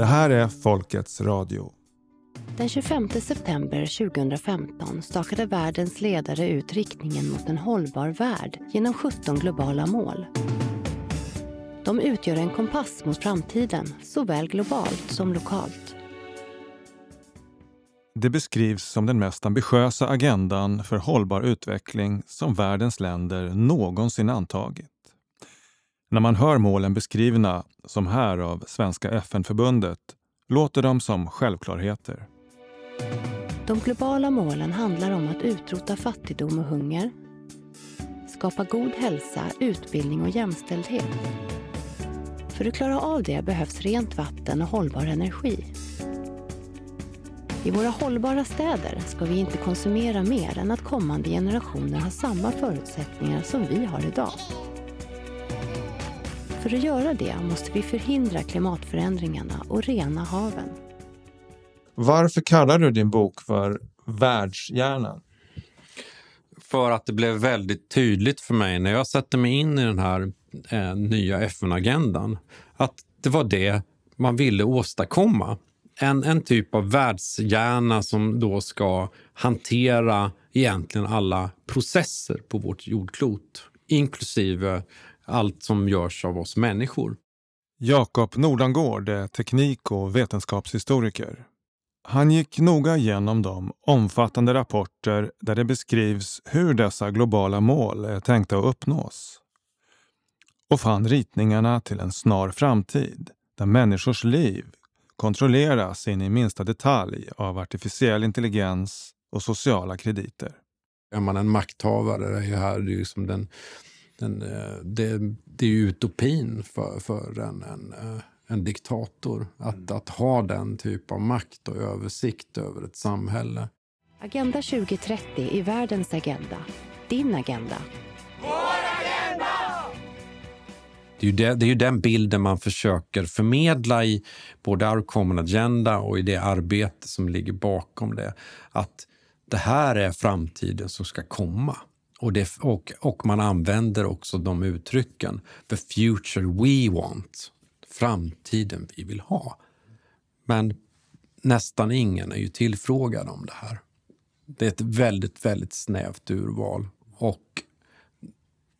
Det här är Folkets radio. Den 25 september 2015 stakade världens ledare ut riktningen mot en hållbar värld genom 17 globala mål. De utgör en kompass mot framtiden, såväl globalt som lokalt. Det beskrivs som den mest ambitiösa agendan för hållbar utveckling som världens länder någonsin antagit. När man hör målen beskrivna, som här av Svenska FN-förbundet, låter de som självklarheter. De globala målen handlar om att utrota fattigdom och hunger, skapa god hälsa, utbildning och jämställdhet. För att klara av det behövs rent vatten och hållbar energi. I våra hållbara städer ska vi inte konsumera mer än att kommande generationer har samma förutsättningar som vi har idag. För att göra det måste vi förhindra klimatförändringarna och rena haven. Varför kallar du din bok för Världshjärnan? För att det blev väldigt tydligt för mig när jag satte mig in i den här eh, nya FN-agendan att det var det man ville åstadkomma. En, en typ av världshjärna som då ska hantera egentligen alla processer på vårt jordklot, inklusive allt som görs av oss människor. Jakob Nordangård är teknik och vetenskapshistoriker. Han gick noga igenom de omfattande rapporter där det beskrivs hur dessa globala mål är tänkta att uppnås. Och fann ritningarna till en snar framtid där människors liv kontrolleras in i minsta detalj av artificiell intelligens och sociala krediter. Är man en makthavare, är här det är som den, den, eh, det, det är utopin för, för en, en, eh, en diktator. Att, mm. att ha den typ av makt och översikt över ett samhälle. Agenda 2030 är världens agenda. Din agenda. Det är, ju det, det är ju den bilden man försöker förmedla i både Our Common Agenda och i det arbete som ligger bakom det. Att det här är framtiden som ska komma. Och, det, och, och man använder också de uttrycken. The future we want. Framtiden vi vill ha. Men nästan ingen är ju tillfrågad om det här. Det är ett väldigt, väldigt snävt urval. Och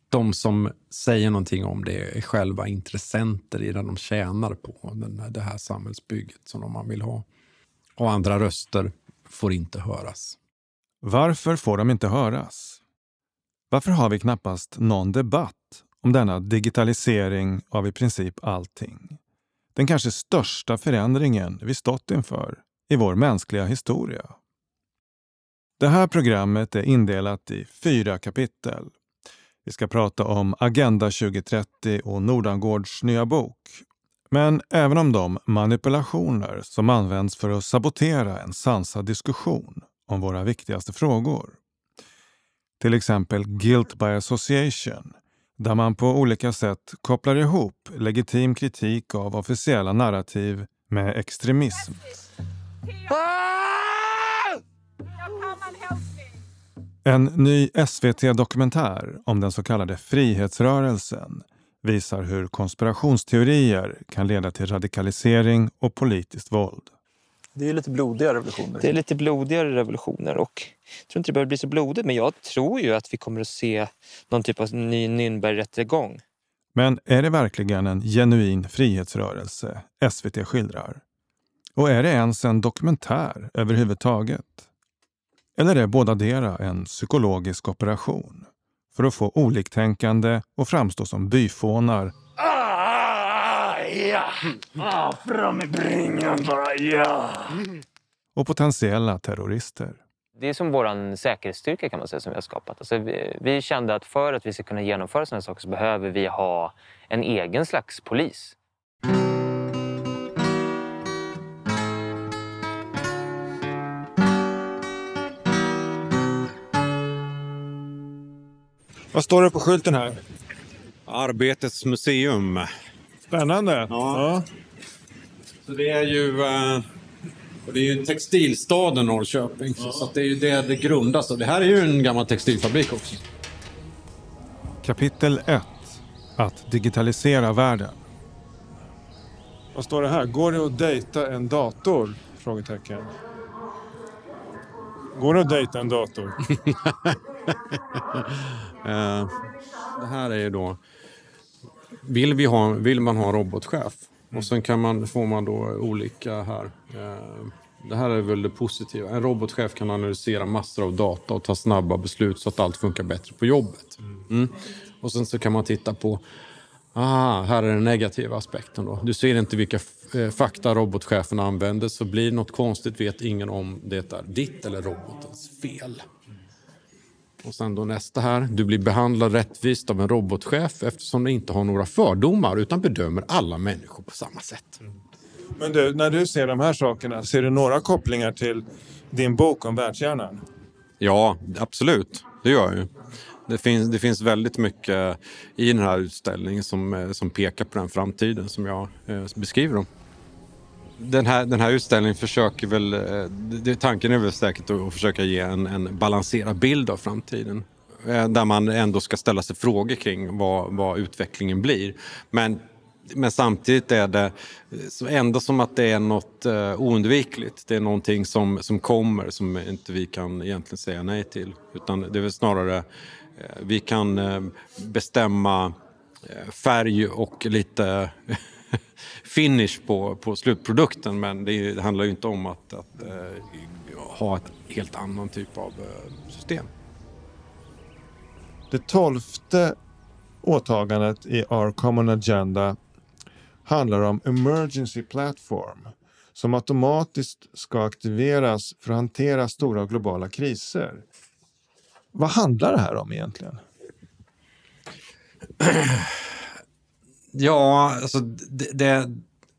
de som säger någonting om det är själva intressenter i det de tjänar på den, det här samhällsbygget som man vill ha. Och andra röster får inte höras. Varför får de inte höras? Varför har vi knappast någon debatt om denna digitalisering av i princip allting? Den kanske största förändringen vi stått inför i vår mänskliga historia. Det här programmet är indelat i fyra kapitel vi ska prata om Agenda 2030 och Nordangårds nya bok. Men även om de manipulationer som används för att sabotera en sansad diskussion om våra viktigaste frågor. Till exempel guilt by association, där man på olika sätt kopplar ihop legitim kritik av officiella narrativ med extremism. En ny SVT-dokumentär om den så kallade frihetsrörelsen visar hur konspirationsteorier kan leda till radikalisering och politiskt våld. Det är lite blodiga revolutioner. Det är lite blodigare revolutioner och jag tror inte det behöver bli så blodigt men jag tror ju att vi kommer att se någon typ av ny Nürnbergrättegång. Men är det verkligen en genuin frihetsrörelse SVT skildrar? Och är det ens en dokumentär överhuvudtaget? Eller är bådadera en psykologisk operation för att få oliktänkande och framstå som byfånar ja. ah, fram i bringan bara, ja. och potentiella terrorister. Det är som vår säkerhetsstyrka kan man säga som vi har skapat. Alltså vi, vi kände att för att vi ska kunna genomföra sådana saker så behöver vi ha en egen slags polis. Vad står det på skylten här? Arbetets museum. Spännande. Ja. ja. Så det är ju... Eh, det är ju textilstaden Norrköping. Ja. Så det är ju det det grundas av. Det här är ju en gammal textilfabrik också. Kapitel 1. Att digitalisera världen. Vad står det här? Går det att dejta en dator? Frågetecken. Går det att dejta en dator? Eh, det här är ju då... Vill, vi ha, vill man ha en robotchef? Och sen kan man, får man då olika här. Eh, det här är väl det positiva. En robotchef kan analysera massor av data och ta snabba beslut så att allt funkar bättre på jobbet. Mm. Och sen så kan man titta på Ah, här är den negativa aspekten. Då. Du ser inte vilka eh, fakta robotchefen använder så blir något konstigt vet ingen om det är ditt eller robotens fel. Och sen då nästa här. Du blir behandlad rättvist av en robotchef eftersom den inte har några fördomar utan bedömer alla människor på samma sätt. Men du, när du ser de här sakerna, ser du några kopplingar till din bok om världshjärnan? Ja, absolut. Det gör jag ju. Det finns, det finns väldigt mycket i den här utställningen som, eh, som pekar på den framtiden som jag eh, beskriver. Dem. Den här, den här utställningen försöker väl, eh, det, tanken är väl säkert att försöka ge en, en balanserad bild av framtiden. Eh, där man ändå ska ställa sig frågor kring vad, vad utvecklingen blir. Men men samtidigt är det ändå som att det är något eh, oundvikligt. Det är någonting som, som kommer som inte vi kan egentligen säga nej till. Utan det är väl snarare, vi kan bestämma färg och lite finish på, på slutprodukten men det, det handlar ju inte om att, att ha ett helt annan typ av system. Det tolfte åtagandet i Our Common Agenda handlar om Emergency Platform som automatiskt ska aktiveras för att hantera stora globala kriser. Vad handlar det här om egentligen? Ja, alltså det, det,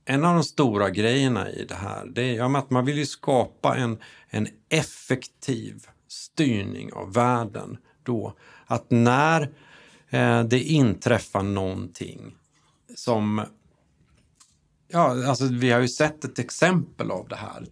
en av de stora grejerna i det här det är att man vill ju skapa en, en effektiv styrning av världen då. Att när eh, det inträffar någonting som Ja, alltså vi har ju sett ett exempel av det här.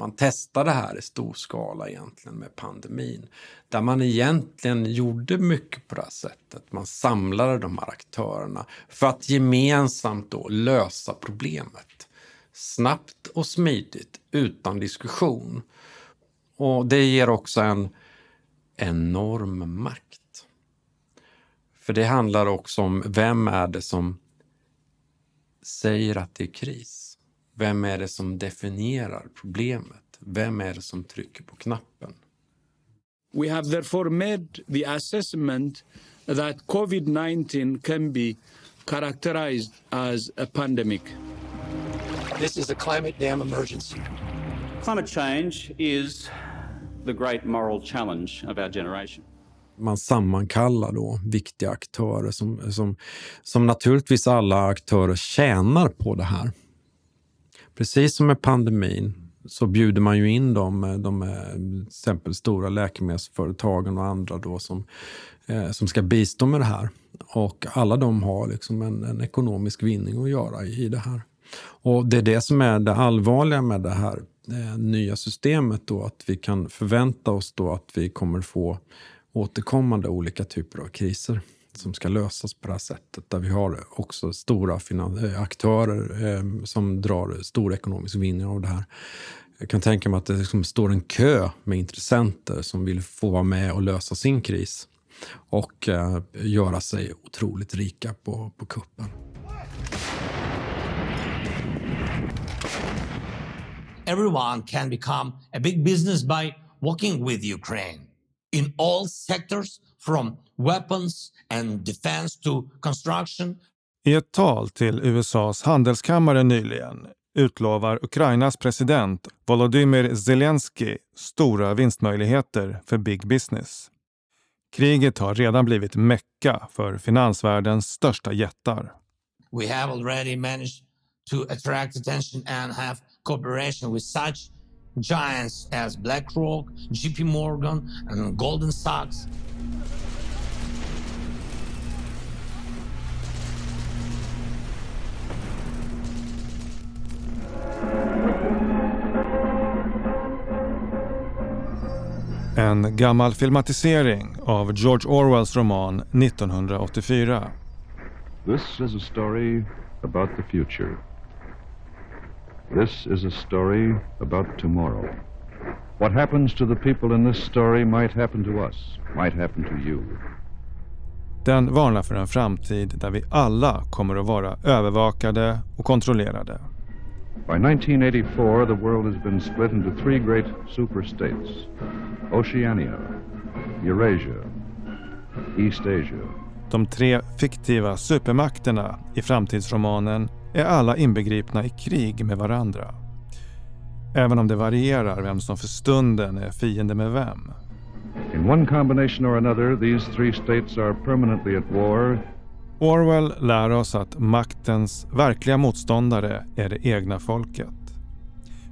Man testade det här i stor skala egentligen med pandemin. Där man egentligen gjorde mycket på det här sättet. Man samlade de här aktörerna för att gemensamt då lösa problemet. Snabbt och smidigt, utan diskussion. Och det ger också en enorm makt. För det handlar också om vem är det som säger att det är kris? Vem är det som definierar problemet? Vem är det som trycker på knappen? We have therefore made the assessment that COVID-19 can be characterized as a pandemic. This is a climate damn emergency. Climate change is the great moral challenge of our generation man sammankallar då viktiga aktörer som, som, som naturligtvis alla aktörer tjänar på det här. Precis som med pandemin så bjuder man ju in eh, de, de till exempel stora läkemedelsföretagen och andra då som, eh, som ska bistå med det här. Och alla de har liksom en, en ekonomisk vinning att göra i, i det här. Och Det är det som är det allvarliga med det här det nya systemet. Då, att vi kan förvänta oss då att vi kommer få återkommande olika typer av kriser som ska lösas på det här sättet. Där vi har också stora eh, aktörer eh, som drar stor ekonomisk vinning av det här. Jag kan tänka mig att det liksom står en kö med intressenter som vill få vara med och lösa sin kris och eh, göra sig otroligt rika på, på kuppen. Everyone can become a big business by working with Ukraine in all sectors from weapons and defense to construction. I ett tal till USAs handelskammare nyligen utlovar Ukrainas president Volodymyr Zelensky stora vinstmöjligheter för big business. Kriget har redan blivit mecka för finansvärldens största jättar. We have already managed to attract attention and have cooperation with such giants as BlackRock, JP Morgan, and Golden Sachs. En gammal filmatisering av George Orwells roman 1984. This is a story about the future. This is a story about tomorrow. What happens to the people in this story might happen to us, might happen to you. Den varnar för en framtid där vi alla kommer att vara övervakade och kontrollerade. By 1984, the world has been split into three great superstates Oceania, Eurasia, East Asia. De tre fiktiva supermakterna i framtidsromanen är alla inbegripna i krig med varandra. Även om det varierar vem som för stunden är fiende med vem. In one combination or another, these three states are permanently at war. Orwell lär oss att maktens verkliga motståndare är det egna folket.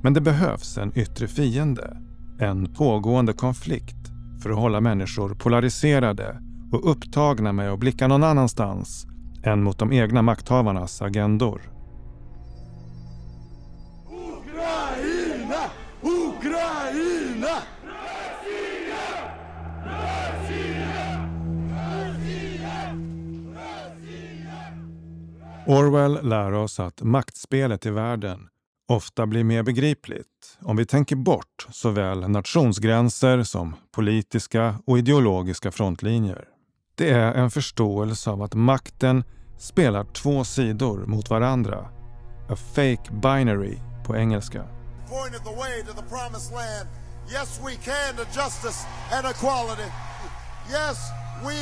Men det behövs en yttre fiende, en pågående konflikt för att hålla människor polariserade och upptagna med att blicka någon annanstans än mot de egna makthavarnas agendor. Ukraina! Ukraina! Orwell lär oss att maktspelet i världen ofta blir mer begripligt om vi tänker bort såväl nationsgränser som politiska och ideologiska frontlinjer. Det är en förståelse av att makten spelar två sidor mot varandra. A fake binary på engelska. Pointed the way to the promised land. Yes, we can to justice and equality. Yes, we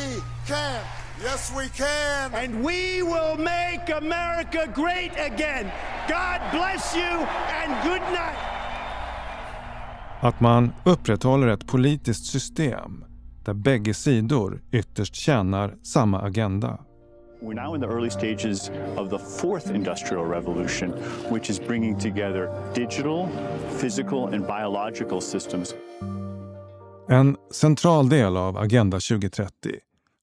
can. Yes, we can. And we will make America great again. God bless you and good night. Att man upprätthåller ett politiskt system där bägge sidor ytterst tjänar samma agenda. We're now in the early stages of the fourth industrial revolution, which is bringing together digital, physical, and biological systems. En central del av Agenda 2030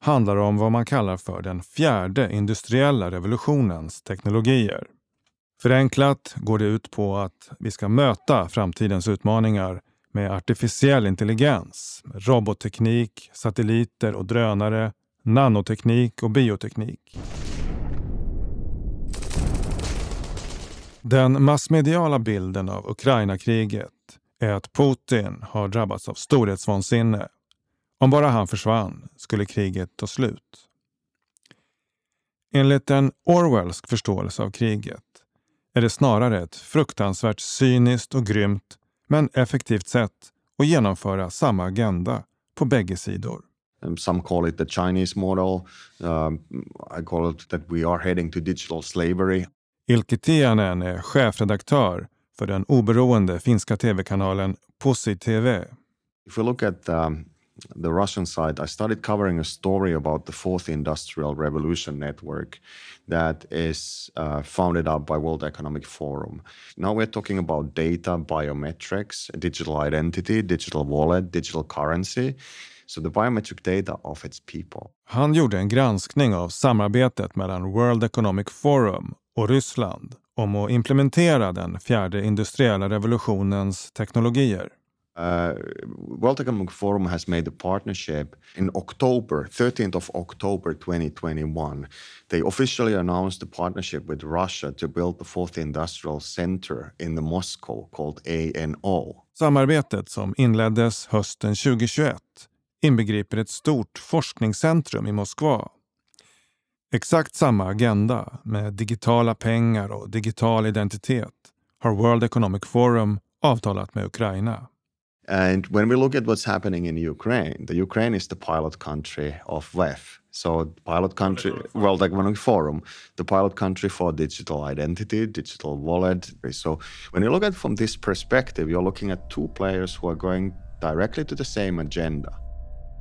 handlar om vad man kallar för den fjärde industriella revolutionens teknologier. Förenklat går det ut på att vi ska möta framtidens utmaningar med artificiell intelligens, robotteknik, satelliter och drönare, nanoteknik och bioteknik. Den massmediala bilden av Ukraina-kriget är att Putin har drabbats av storhetsvansinne. Om bara han försvann skulle kriget ta slut. Enligt en Orwellsk förståelse av kriget är det snarare ett fruktansvärt cyniskt och grymt men effektivt sätt att genomföra samma agenda på bägge sidor. Um, some call it the Chinese model. Um, I call it that we are heading to digital slavery. Ilkki Tianen är chefredaktör för den oberoende finska tv-kanalen Pussy TV. If we look at um, the Russian side, I started covering a story about the fourth industrial revolution network that is uh, founded up by World Economic Forum. Now we're talking about data, biometrics, digital identity, digital wallet, digital currency. So the biometric data of its people. Han gjorde en granskning av samarbetet mellan World Economic Forum och Ryssland om att implementera den fjärde industriella revolutionens teknologier. Uh, World Economic Forum has made a partnership in October, 13th of October 2021. They officially announced a partnership with Russia to build the fourth industrial center in the Moscow called ANO. Samarbetet som inleddes hösten 2021 inbegriper ett stort forskningscentrum i Moskva. Exakt samma agenda med digitala pengar och digital identitet har World Economic Forum avtalat med Ukraina. And when we look at what's happening in Ukraine, the Ukraine is the pilot country of WEF. So pilot country, World Economic Forum, the pilot country for digital identity, digital wallet. So when you look at it from this perspective, you're looking at two players who are going directly to the same agenda.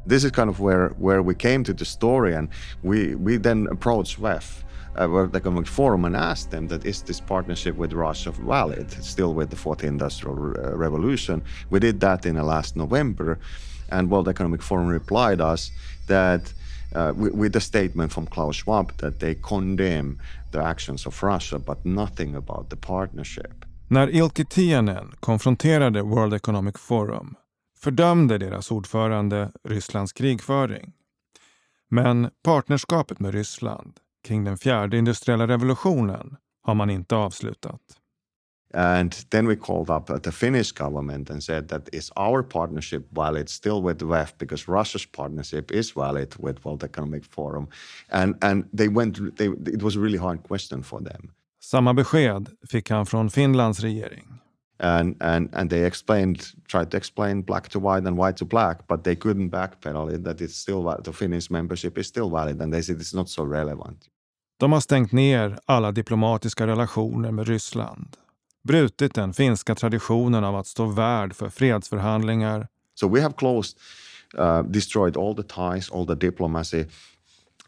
This is kind of where, where we came to the story and we, we then approached WEF uh, World Economic Forum and asked them that is this partnership with Russia valid, still with the fourth industrial re revolution. We did that in the last November, and World Economic Forum replied us that uh, with a statement from Klaus Schwab that they condemn the actions of Russia, but nothing about the partnership. När Ilkki Tianen konfronterade World Economic Forum fördömde deras ordförande Rysslands krigföring. Men partnerskapet med Ryssland kring den fjärde industriella revolutionen har man inte avslutat. And then we called up the Finnish government and said that is our partnership valid still with WEF because Russia's partnership is valid with World Economic Forum. And, and they went, they, it was a really hard question for them. Samma besked fick han från Finlands regering. And, and, and they explained, tried to explain black to white and white to black, but they couldn't backpedal it, that it's still the Finnish membership is still valid, and they said it's not so relevant. De har stängt ner alla diplomatiska relationer med Ryssland. Brutit den finska traditionen av att stå värd för fredsförhandlingar. So we have closed, uh, destroyed all the ties, all the diplomacy,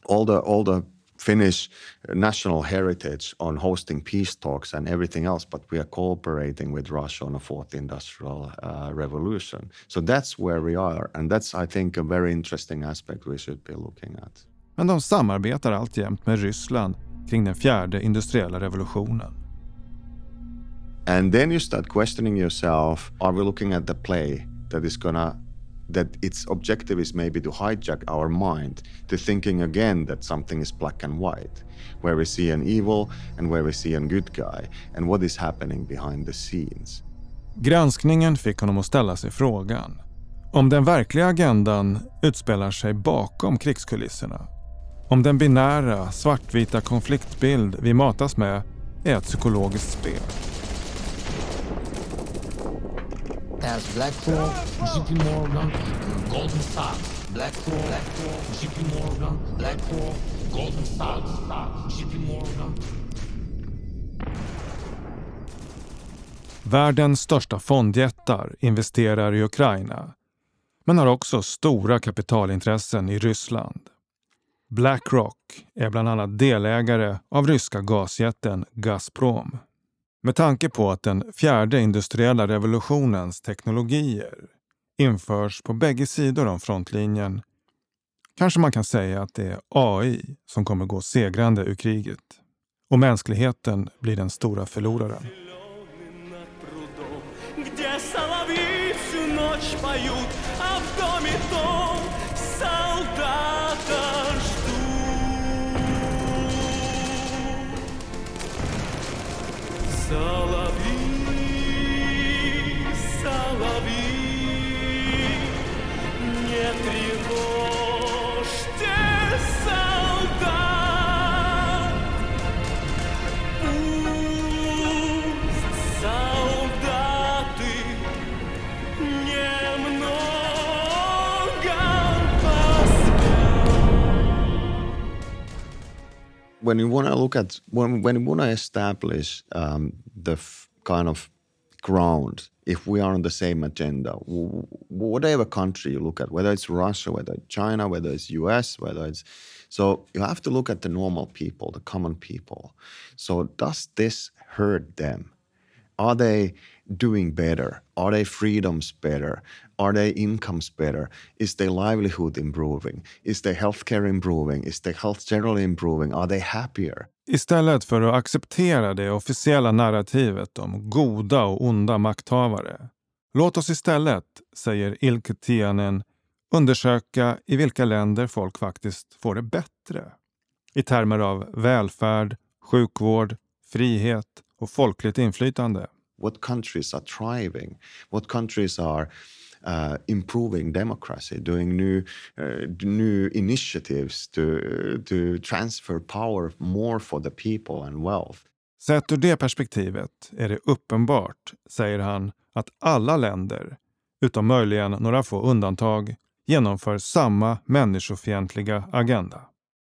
all the, all the Finnish national heritage on hosting peace talks and everything else, but we are cooperating with Russia on a fourth industrial uh, revolution. So that's where we are, and that's, I think, a very interesting aspect we should be looking at. Men de samarbetar alltjämt med Ryssland kring den fjärde industriella revolutionen. And then you start questioning yourself, are we looking at the play that is gonna that its objective is maybe to hijack our mind to thinking again that something is black and white, where we see an evil and where we see a good guy, and what is happening behind the scenes. Granskningen fick honom att ställa sig frågan om den verkliga agendan utspelar sig bakom krigskulisserna. Om den binära, svartvita konfliktbild vi matas med är ett psykologiskt spel. as BlackRock, JP Morgan, Goldman Sachs, BlackRock, BlackRock, JP Morgan, BlackRock, Goldman Sachs, JP Morgan. Världens största fondjättar investerar i Ukraina men har också stora kapitalintressen i Ryssland. Blackrock är bland annat delägare av ryska gasjätten Gazprom. Med tanke på att den fjärde industriella revolutionens teknologier införs på bägge sidor om frontlinjen kanske man kan säga att det är AI som kommer gå segrande ur kriget. Och mänskligheten blir den stora förloraren. Salah. When you want to look at when when you want to establish um, the kind of ground, if we are on the same agenda, whatever country you look at, whether it's Russia, whether it's China, whether it's U.S., whether it's so, you have to look at the normal people, the common people. So, does this hurt them? Are they doing better? Are their freedoms better? Are their incomes better? Is their livelihood improving? Is their healthcare improving? Is their health generally improving? Are they happier? Istället för att acceptera det officiella narrativet om goda och onda makthavare. Låt oss istället, säger Ilke Tianen, undersöka i vilka länder folk faktiskt får det bättre. I termer av välfärd, sjukvård, frihet och folkligt inflytande. What countries are thriving? What countries are uh, improving democracy, doing new uh, new initiatives to to transfer power more for the people and wealth? Sett ur det perspektivet är det uppenbart, säger han, att alla länder, utom möjligen några få undantag, genomför samma människofientliga agenda.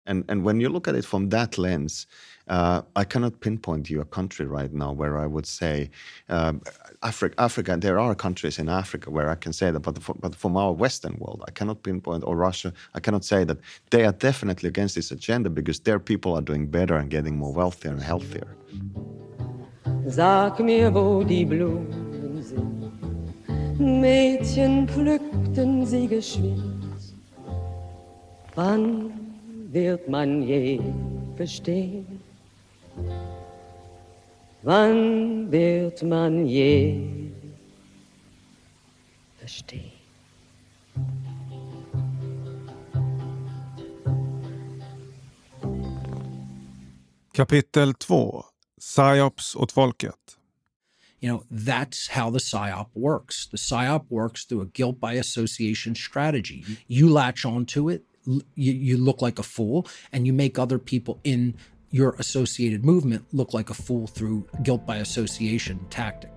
And and when you look at it from that lens, uh, I cannot pinpoint you a country right now where I would say um, Africa. Africa. There are countries in Africa where I can say that, but but from our Western world, I cannot pinpoint or Russia. I cannot say that they are definitely against this agenda because their people are doing better and getting more wealthier and healthier. Sag mir, wo die Blumen sind. Mädchen pflückten sie geschwind. Wann wird man je verstehen? Wann wird man je verstehen? Kapitel 2 Psyops åt folket You know, that's how the PSYOP works. The PSYOP works through a guilt by association strategy. You latch onto it, you, you look like a fool, and you make other people in your associated movement look like a fool through guilt by association tactic.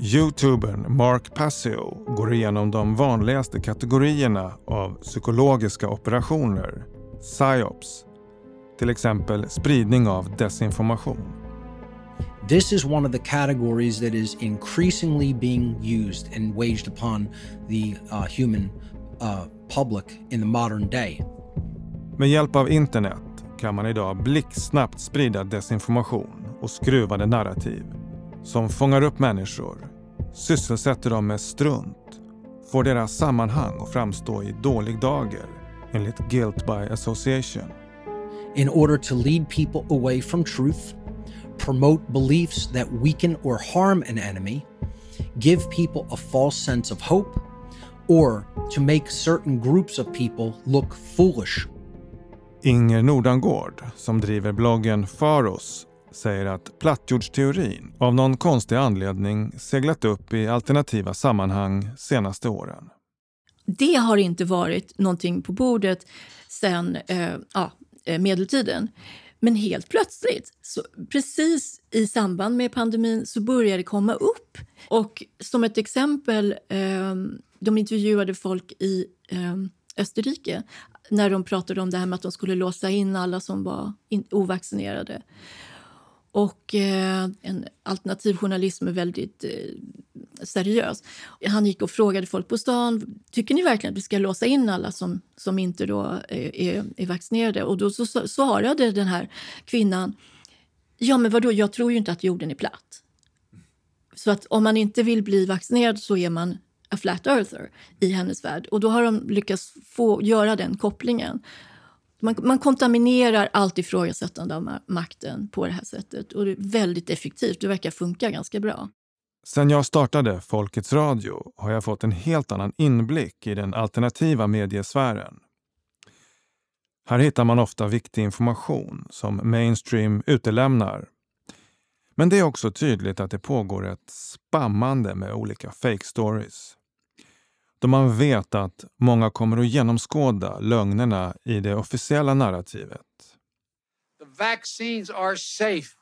Youtubern Mark Passio går igenom de vanligaste kategorierna av psykologiska operationer, psyops, till exempel spridning av desinformation. This is one of the categories that is increasingly being used and waged upon the uh, human uh, public in the modern day. Med hjälp av internet kan man idag blixtsnabbt sprida desinformation och skruvade narrativ som fångar upp människor, sysselsätter dem med strunt, får deras sammanhang att framstå i dålig dager enligt Guilt by Association. In order to lead people away from truth, promote beliefs that weaken or harm an enemy, give people a false sense of hope, or to make certain groups of people look foolish. Inger Nordangård, som driver bloggen Faros, säger att plattjordsteorin av någon konstig anledning seglat upp i alternativa sammanhang senaste åren. Det har inte varit någonting på bordet sedan eh, ja, medeltiden. Men helt plötsligt, så precis i samband med pandemin, så började det komma upp. Och som ett exempel, eh, de intervjuade folk i eh, Österrike när de pratade om det här med att de skulle låsa in alla som var in, ovaccinerade. Och eh, en alternativ journalism är väldigt eh, seriös. Han gick och frågade folk på stan, tycker ni verkligen att vi ska låsa in alla som, som inte då eh, är, är vaccinerade? Och då så, så svarade den här kvinnan, ja men vadå, jag tror ju inte att jorden är platt. Så att om man inte vill bli vaccinerad så är man a flat earther i hennes värld. Och då har de lyckats få göra den kopplingen. Man, man kontaminerar allt ifrågasättande av makten på det här sättet. Och det är väldigt effektivt. Det verkar funka ganska bra. Sen jag startade Folkets Radio har jag fått en helt annan inblick i den alternativa mediesfären. Här hittar man ofta viktig information som mainstream utelämnar. Men det är också tydligt att det pågår ett spammande med olika fake stories. Då man vet att många kommer att genomskåda lögnerna i det officiella narrativet. The vaccines are safe.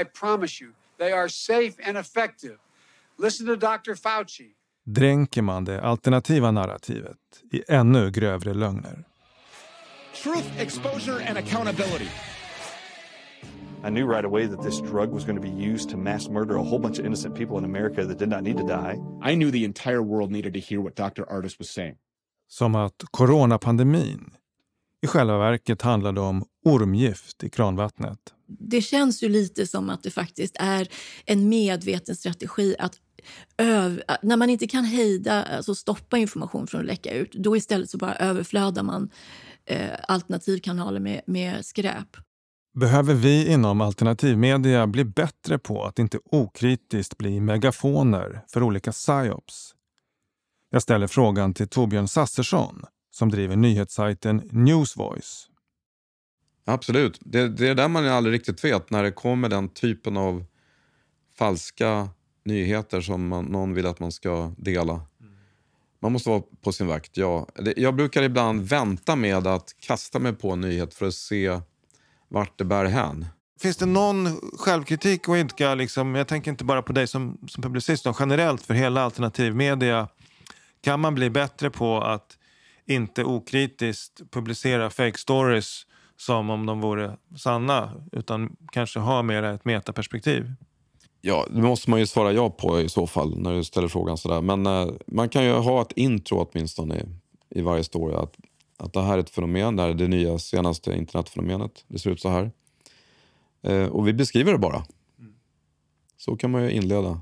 I promise you. They are safe and effective. Listen to Dr. Fauci. Dränker man det alternativa narrativet i ännu grövre lögner. Truth, exposure and accountability. I knew right away that this drug was going to be used to mass murder a whole bunch of innocent people in America that did not need to die. I knew the entire world needed to hear what Dr. Artis was saying. Som att coronapandemin i själva verket handlade om ormgift i kranvattnet. Det känns ju lite som att det faktiskt är en medveten strategi att öv, när man inte kan hejda, alltså stoppa information från att läcka ut, då istället så bara överflödar man eh, alternativkanaler med, med skräp. Behöver vi inom alternativmedia bli bättre på att inte okritiskt bli megafoner för olika psyops? Jag ställer frågan till Torbjörn Sassersson som driver nyhetssajten Newsvoice. Absolut. Det, det är där man aldrig riktigt vet när det kommer den typen av falska nyheter som man, någon vill att man ska dela. Man måste vara på sin vakt, ja. Jag brukar ibland vänta med att kasta mig på en nyhet för att se vart det bär hän. Finns det någon självkritik och idka, liksom, jag tänker inte bara på dig som, som publicist, utan generellt för hela alternativmedia. Kan man bli bättre på att inte okritiskt publicera fake stories som om de vore sanna, utan kanske ha mer ett metaperspektiv? Ja, det måste man ju svara ja på i så fall när du ställer frågan sådär. Men eh, man kan ju ha ett intro åtminstone i, i varje story. Att, att det här är ett fenomen, det här är det nya senaste internetfenomenet. Det ser ut så här. Eh, och vi beskriver det bara. Så kan man ju inleda.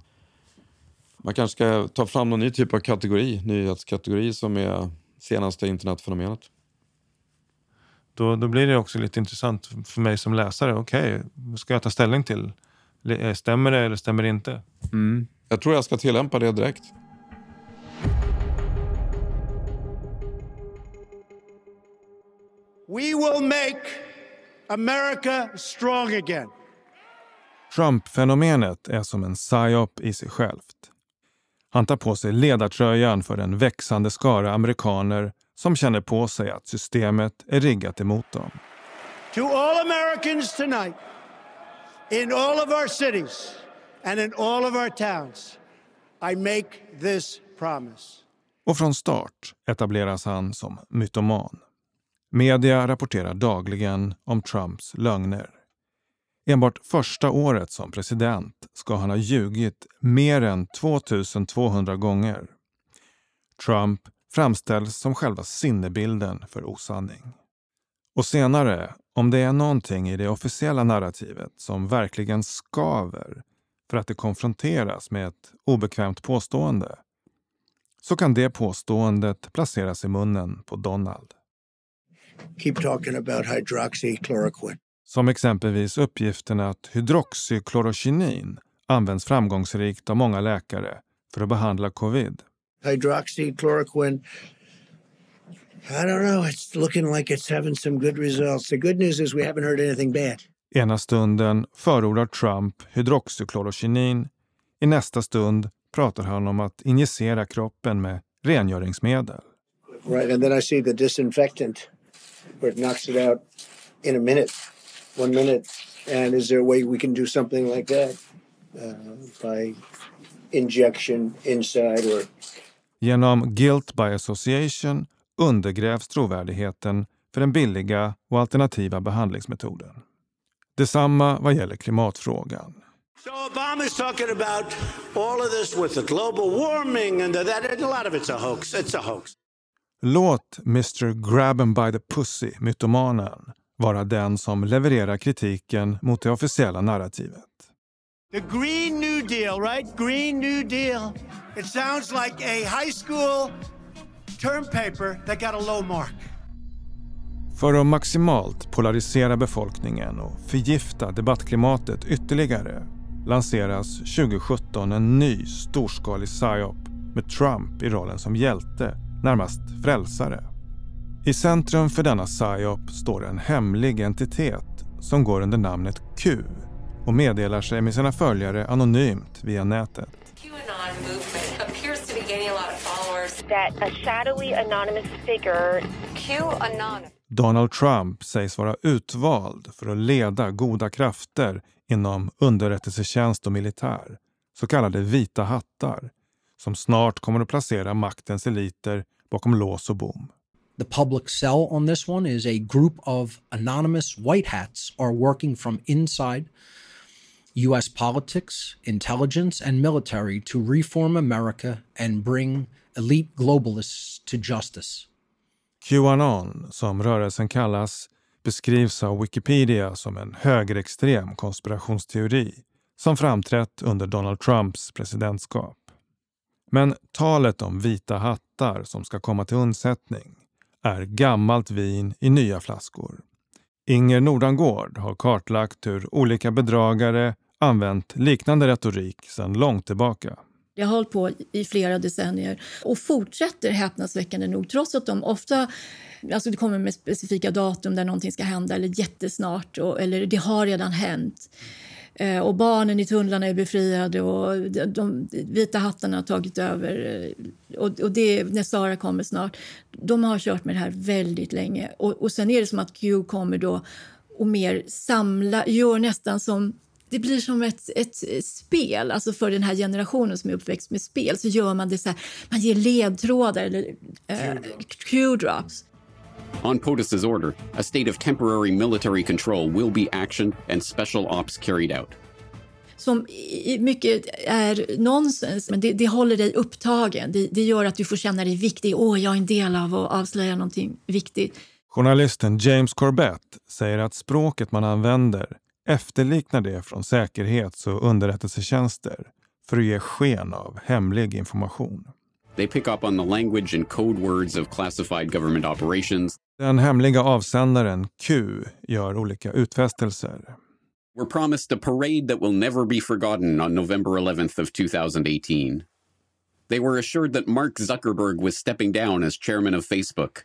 Man kanske ska ta fram någon ny typ av kategori, nyhetskategori som är senaste internetfenomenet. Då, då blir det också lite intressant för mig som läsare. Okej, okay, ska jag ta ställning till? Stämmer det eller stämmer det inte? Mm. Jag tror jag ska tillämpa det direkt. We will make America strong again. Trump-fenomenet är som en psyop i sig självt. Han tar på sig ledartröjan för en växande skara amerikaner som känner på sig att systemet är riggat emot dem. To all Americans tonight, in all of our cities and in all of our towns, I make this promise. Och från start etableras han som mytoman. Media rapporterar dagligen om Trumps lögner. Enbart första året som president ska han ha ljugit mer än 2200 gånger. Trump framställs som själva sinnebilden för osanning. Och senare, om det är någonting i det officiella narrativet som verkligen skaver för att det konfronteras med ett obekvämt påstående, så kan det påståendet placeras i munnen på Donald. Keep talking about hydroxychloroquine. Som exempelvis uppgiften att hydroxyklorokinin används framgångsrikt av många läkare för att behandla covid. Hydroxychloroquine. I don't know. It's looking like it's having some good results. The good news is we haven't heard anything bad. Ena stunden förordar Trump hydroxyklorokinin. I nästa stund pratar han om att injicera kroppen med rengöringsmedel. Right, and then I see the disinfectant where it knocks it out in a minute, one minute. And is there a way we can do something like that uh, by injection inside or Genom guilt by association undergrävs trovärdigheten för den billiga och alternativa behandlingsmetoden. Detsamma vad gäller klimatfrågan. So Obama's talking about all of this with the global warming and that. A lot of it's a hoax. It's a hoax. Låt Mr Grab 'em by the pussy, mytomanen, vara den som levererar kritiken mot det officiella narrativet. The Green New Deal, right? Green New Deal. It sounds like a high school term paper that got a low mark. För att maximalt polarisera befolkningen och förgifta debattklimatet ytterligare lanseras 2017 en ny storskalig psyop med Trump i rollen som hjälte, närmast frälsare. I centrum för denna psyop står en hemlig entitet som går under namnet Q och meddelar sig med sina följare anonymt via nätet. Donald Trump sägs vara utvald för att leda goda krafter inom underrättelsetjänst och militär, så kallade vita hattar, som snart kommer att placera maktens eliter bakom lås och bom. The public sell on this one is a group of anonymous white hats are working from inside US politics, intelligence, and military to reform America and bring elite globalists to justice. Qanon, som rörelsen kallas, beskrivs av Wikipedia som en högerextrem konspirationsteori som framträtt under Donald Trumps presidentskap. Men talet om vita hattar som ska komma till undsättning är gammalt vin i nya flaskor. Inger Nordangård har kartlagt hur olika bedragare använt liknande retorik sedan långt tillbaka. Det har hållit på i flera decennier och fortsätter häpnadsväckande nog trots att de ofta alltså det kommer med specifika datum där någonting ska hända eller jättesnart och, eller det har redan hänt. Eh, och barnen i tunnlarna är befriade och de, vita hattarna har tagit över. Eh, och, och det när Sara kommer snart. De har kört med det här väldigt länge och, och sen är det som att Q kommer då och mer samla, gör nästan som det blir som ett, ett spel, alltså för den här generationen som är uppväxt med spel så gör man det så här, man ger ledtrådar eller uh, Q-drops. On POTUS's order, a state of temporary military control will be actioned and special ops carried out. Som mycket är nonsens, men det, det håller dig upptagen. Det, det, gör att du får känna dig viktig. Åh, jag är en del av att avslöja någonting viktigt. Journalisten James Corbett säger att språket man använder efterliknar det från säkerhets och underrättelsetjänster för att ge sken av hemlig information. They pick up on the language and code words of classified government operations. Den hemliga avsändaren Q gör olika utfästelser. We're promised a parade that will never be forgotten on November 11th of 2018. They were assured that Mark Zuckerberg was stepping down as chairman of Facebook.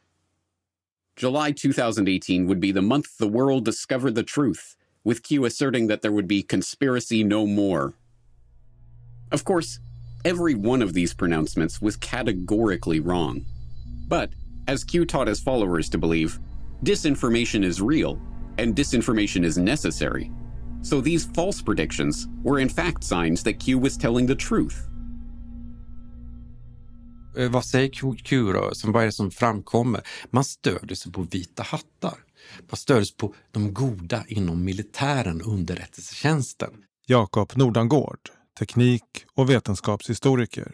July 2018 would be the month the world discovered the truth with Q asserting that there would be conspiracy no more. Of course, every one of these pronouncements was categorically wrong. But, as Q taught his followers to believe, disinformation is real and disinformation is necessary. So these false predictions were in fact signs that Q was telling the truth. Eh, Vad säger Q- Q-rörelsen? Vad är det som framkommer? Man stödjer sig på vita hattar. Man stödjer sig på de goda inom militären, underrättelsetjänsten. Jakob Nordangård, teknik och vetenskapshistoriker.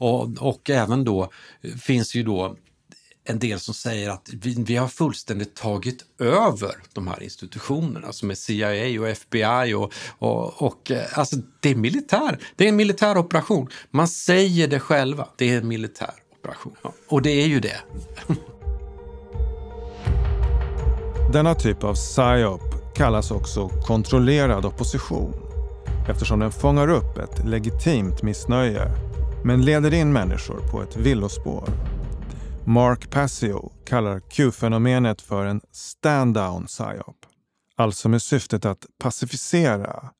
Och, och även då eh, finns ju då en del som säger att vi, vi har fullständigt tagit över de här institutionerna som är CIA och FBI och, och, och eh, alltså det är militär. Det är en militär operation. Man säger det själva. Det är en militär operation. Ja, Och det är ju det. Denna typ av psyop kallas också kontrollerad opposition eftersom den fångar upp ett legitimt missnöje men leder in människor på ett villospår. Mark Passio kallar Q-fenomenet för en stand-down psyop. Alltså med syftet att pacificera,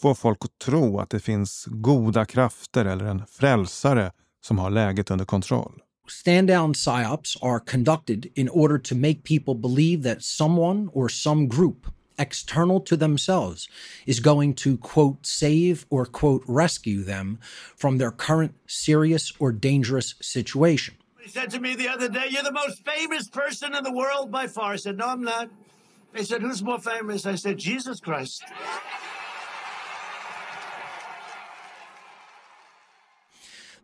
få folk att tro att det finns goda krafter eller en frälsare som har läget under kontroll. Stand down psyops are conducted in order to make people believe that someone or some group external to themselves is going to, quote, save or, quote, rescue them from their current serious or dangerous situation. He said to me the other day, You're the most famous person in the world by far. I said, No, I'm not. They said, Who's more famous? I said, Jesus Christ.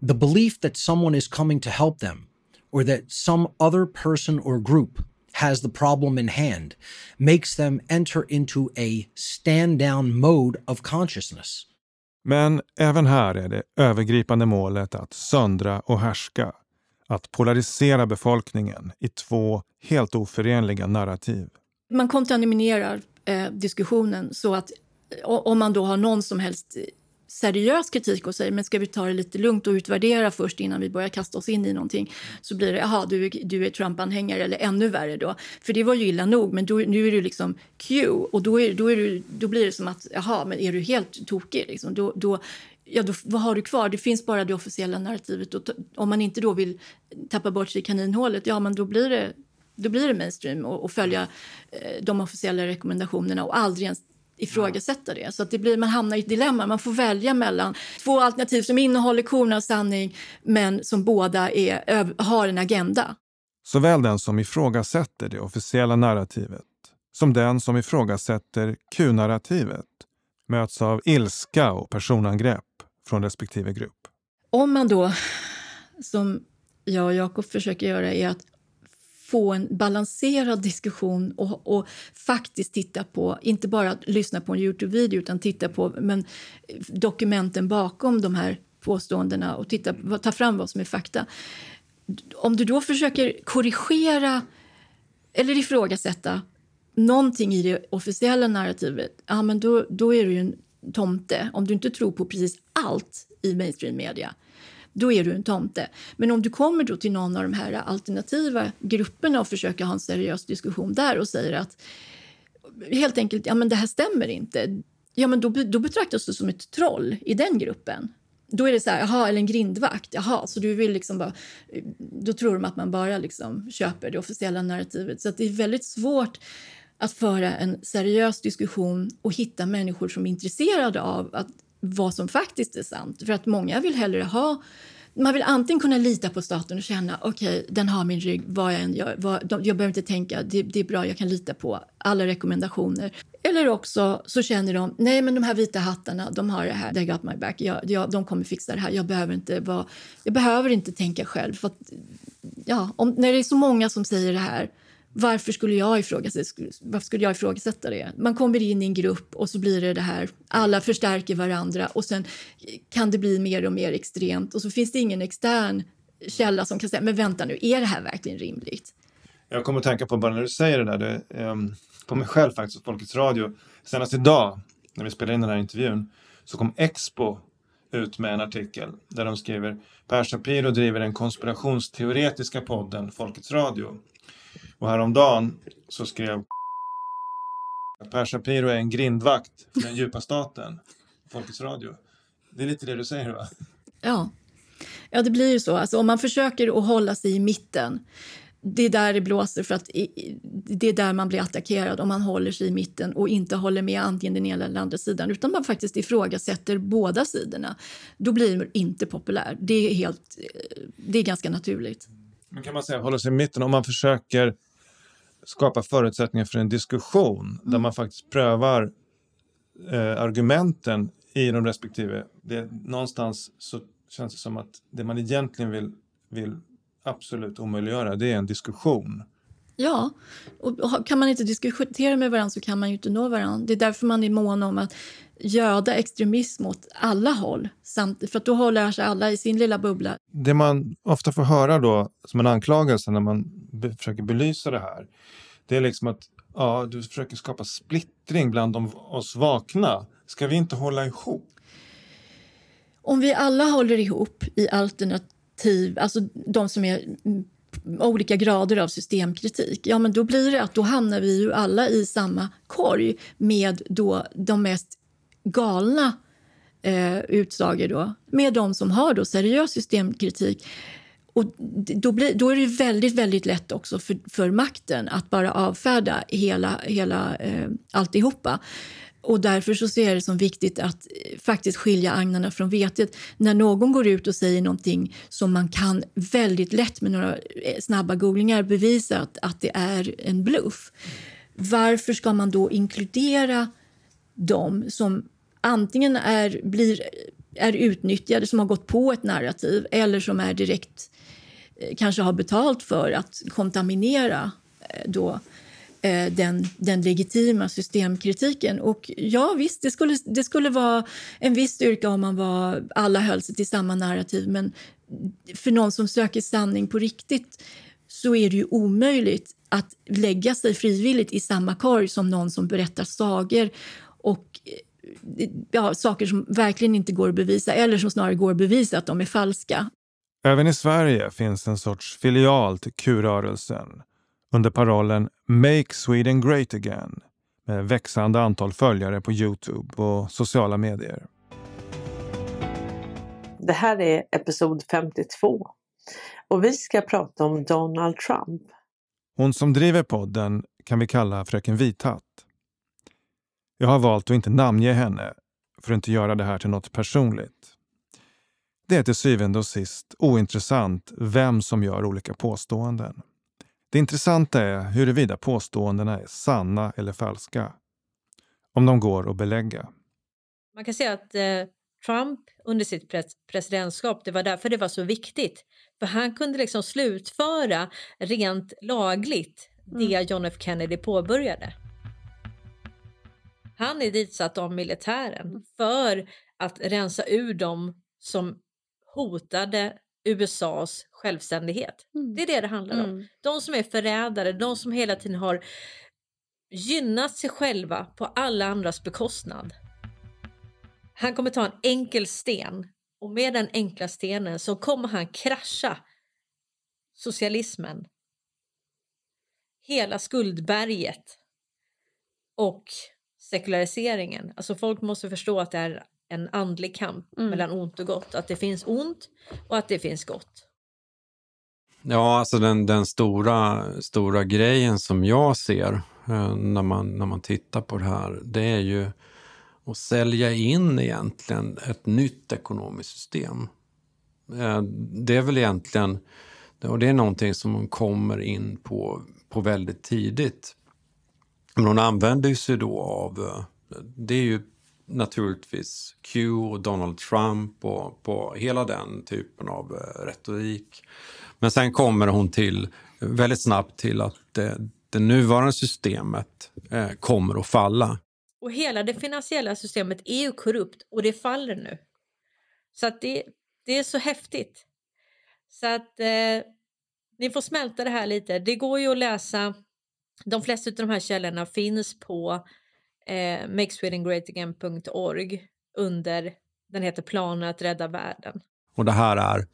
The belief that someone is coming to help them or that some other person or group has the problem in hand makes them enter into a stand down mode of consciousness. Men även här är det övergripande målet att söndra och härska. Att polarisera befolkningen i två helt oförenliga narrativ. Man kontaminerar eh, diskussionen så att eh, om man då har någon som helst seriös kritik och säger men ska vi ta det lite lugnt och utvärdera först innan vi börjar kasta oss in i någonting så blir det jaha du, du är Trump-anhängare eller ännu värre då. För det var ju illa nog men då, nu är du liksom Q och då, är, då, är du, då blir det som att jaha men är du helt tokig liksom? Då, då, ja, då, vad har du kvar? Det finns bara det officiella narrativet och t- om man inte då vill tappa bort sig i kaninhålet ja men då blir det då blir det mainstream och, och följa eh, de officiella rekommendationerna och aldrig ens ifrågasätta det. Så att det blir, man hamnar i ett dilemma. Man får välja mellan två alternativ som innehåller korn av sanning men som båda är, har en agenda. Såväl den som ifrågasätter det officiella narrativet som den som ifrågasätter Q-narrativet möts av ilska och personangrepp från respektive grupp. Om man då, som jag och Jakob försöker göra, är att få en balanserad diskussion och, och faktiskt titta på, inte bara lyssna på en Youtube-video utan titta på men, dokumenten bakom de här påståendena och titta, ta fram vad som är fakta. Om du då försöker korrigera eller ifrågasätta någonting i det officiella narrativet, ja, men då, då är du ju en tomte. Om du inte tror på precis allt i mainstream media, då är du en tomte. Men om du kommer då till någon av de här alternativa grupperna och försöker ha en seriös diskussion där och säger att helt enkelt, ja men det här stämmer inte. Ja men då, då betraktas du som ett troll i den gruppen. Då är det så här, jaha, eller en grindvakt. Jaha, så du vill liksom bara... Då tror de att man bara liksom köper det officiella narrativet. Så att det är väldigt svårt att föra en seriös diskussion och hitta människor som är intresserade av att, vad som faktiskt är sant. För att många vill hellre ha... Man vill antingen kunna lita på staten och känna okej, okay, den har min rygg, vad jag än gör. Vad, de, jag behöver inte tänka, det, det är bra, jag kan lita på alla rekommendationer. Eller också så känner de, nej men de här vita hattarna, de har det här, they got my back, jag, jag, de kommer fixa det här, jag behöver inte, vara, jag behöver inte tänka själv. För att, ja, om, när det är så många som säger det här, varför skulle jag ifrågasätta, varför skulle jag ifrågasätta det? Man kommer in i en grupp och så blir det det här, alla förstärker varandra och sen kan det bli mer och mer extremt och så finns det ingen extern källa som kan säga, men vänta nu, är det här verkligen rimligt? Jag kommer att tänka på bara när du säger det där, det, um, på mig själv faktiskt, och Folkets Radio. Senast idag, när vi spelade in den här intervjun, så kom Expo ut med en artikel där de skriver Per Shapiro driver den konspirationsteoretiska podden Folkets Radio. Och häromdagen så skrev Per Shapiro är en grindvakt för den djupa staten, Folkets Radio. Det är lite det du säger va? Ja. ja, det blir ju så. Alltså, om man försöker att hålla sig i mitten det är där det blåser för att det är där man blir attackerad om man håller sig i mitten och inte håller med antingen den ena eller andra sidan utan man faktiskt ifrågasätter båda sidorna. Då blir man inte populär. Det är, helt, det är ganska naturligt. Men kan man säga hålla sig i mitten om man försöker skapa förutsättningar för en diskussion mm. där man faktiskt prövar eh, argumenten i de respektive. Det, någonstans så känns det som att det man egentligen vill, vill absolut omöjliggöra, det är en diskussion. Ja, och kan man inte diskutera med varandra så kan man ju inte nå varandra. Det är därför man är mån om att göda extremism åt alla håll. Samtidigt, för att då håller sig alla i sin lilla bubbla. Det man ofta får höra då som en anklagelse när man be försöker belysa det här, det är liksom att ja, du försöker skapa splittring bland de, oss vakna. Ska vi inte hålla ihop? Om vi alla håller ihop i alternativ, alltså de som är olika grader av systemkritik, ja men då blir det att då hamnar vi ju alla i samma korg med då de mest galna eh, utsagor då, med de som har då seriös systemkritik. Och då, blir, då är det väldigt, väldigt lätt också för, för makten att bara avfärda hela, hela eh, alltihopa. Och därför så ser jag det som viktigt att eh, faktiskt skilja agnarna från vetet. När någon går ut och säger någonting som man kan väldigt lätt med några eh, snabba googlingar bevisa att, att det är en bluff. Varför ska man då inkludera dem som antingen är, blir, eh, är utnyttjade, som har gått på ett narrativ eller som är direkt kanske har betalt för att kontaminera då Eh, Eh, den, den legitima systemkritiken. Och ja, visst, det skulle, det skulle vara en viss styrka om man var, alla höll sig till samma narrativ men för någon som söker sanning på riktigt så är det ju omöjligt att lägga sig frivilligt i samma korg som någon som berättar sagor och eh, ja, saker som verkligen inte går att bevisa eller som snarare går att bevisa att de är falska. Även i Sverige finns en sorts filial till Q-rörelsen under parollen Make Sweden Great Again med växande antal följare på Youtube och sociala medier. Det här är episod 52 och vi ska prata om Donald Trump. Hon som driver podden kan vi kalla Fröken Vithatt. Jag har valt att inte namnge henne för att inte göra det här till något personligt. Det är till syvende och sist ointressant vem som gör olika påståenden. Det intressanta är huruvida påståendena är sanna eller falska. Om de går att belägga. Man kan säga att eh, Trump under sitt pres presidentskap, det var därför det var så viktigt. För han kunde liksom slutföra rent lagligt det mm. John F Kennedy påbörjade. Han är ditsatt av militären mm. för att rensa ur dem som hotade USAs självständighet. Mm. Det är det det handlar om. Mm. De som är förrädare, de som hela tiden har gynnat sig själva på alla andras bekostnad. Han kommer ta en enkel sten och med den enkla stenen så kommer han krascha socialismen. Hela skuldberget och sekulariseringen. Alltså folk måste förstå att det är en andlig kamp mm. mellan ont och gott. Att det finns ont och att det finns gott. Ja, alltså den, den stora, stora grejen som jag ser eh, när, man, när man tittar på det här, det är ju att sälja in egentligen ett nytt ekonomiskt system. Eh, det är väl egentligen, och det är någonting som hon kommer in på, på väldigt tidigt. Men hon använder sig då av, eh, det är ju naturligtvis Q och Donald Trump och på hela den typen av eh, retorik. Men sen kommer hon till eh, väldigt snabbt till att det, det nuvarande systemet eh, kommer att falla. Och hela det finansiella systemet är ju korrupt och det faller nu. Så att det, det är så häftigt. Så att eh, ni får smälta det här lite. Det går ju att läsa. De flesta av de här källorna finns på eh, makeswedengreatagain.org under, den heter Planen att rädda världen. Och det här är,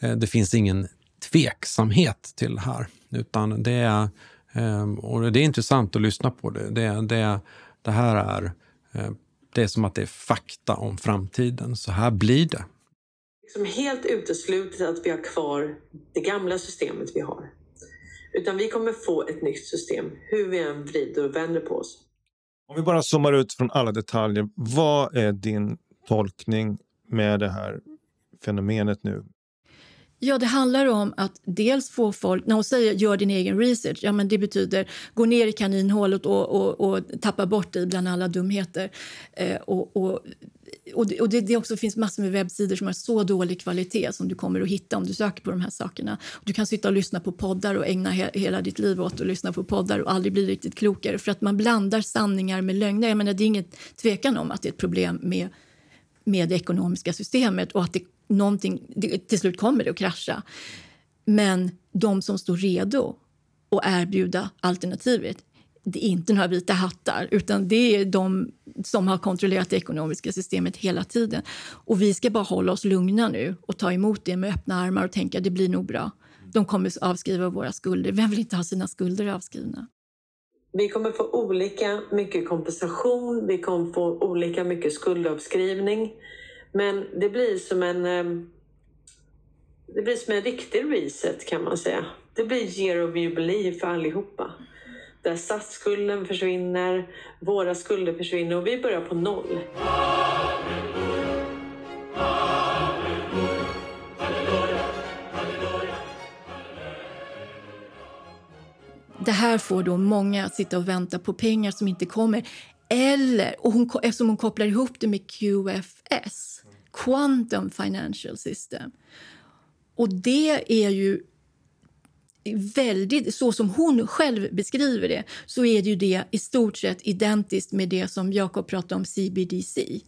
eh, det finns ingen tveksamhet till det här, utan det är Ehm, och det är intressant att lyssna på det. Det, det, det här är, eh, det är som att det är fakta om framtiden. Så här blir det. Som helt uteslutet att vi har kvar det gamla systemet vi har. Utan vi kommer få ett nytt system, hur vi än vrider och vänder på oss. Om vi bara zoomar ut från alla detaljer. Vad är din tolkning med det här fenomenet nu? Ja, det handlar om att dels få folk... När hon säger gör din egen research, ja, men det betyder gå ner i kaninhålet och, och, och tappa bort dig bland alla dumheter. Eh, och, och, och, det, och det, det också finns massor med webbsidor som har så dålig kvalitet som du kommer att hitta om du söker på de här sakerna. Du kan sitta och lyssna på poddar och ägna he, hela ditt liv åt att lyssna på poddar och aldrig bli riktigt klokare för att man blandar sanningar med lögner. Jag menar, det är inget tvekan om att det är ett problem med med det ekonomiska systemet och att det, någonting, det, till slut kommer det att krascha. Men de som står redo och erbjuda alternativet det är inte några vita hattar, utan det är de som har kontrollerat det ekonomiska systemet hela tiden. Och Vi ska bara hålla oss lugna nu och ta emot det med öppna armar och tänka att det blir nog bra. De kommer avskriva våra skulder. Vem vill inte ha sina skulder avskrivna? Vi kommer få olika mycket kompensation, vi kommer få olika mycket skuldavskrivning. Men det blir som en eh, det blir som en riktig reset kan man säga. Det blir year of jubilee för allihopa. Där statsskulden försvinner, våra skulder försvinner och vi börjar på noll. Det här får då många att sitta och vänta på pengar som inte kommer. Eller, och hon, eftersom hon kopplar ihop det med QFS, Quantum Financial System. Och det är ju väldigt, så som hon själv beskriver det, så är det ju det i stort sett identiskt med det som Jakob pratade om, CBDC.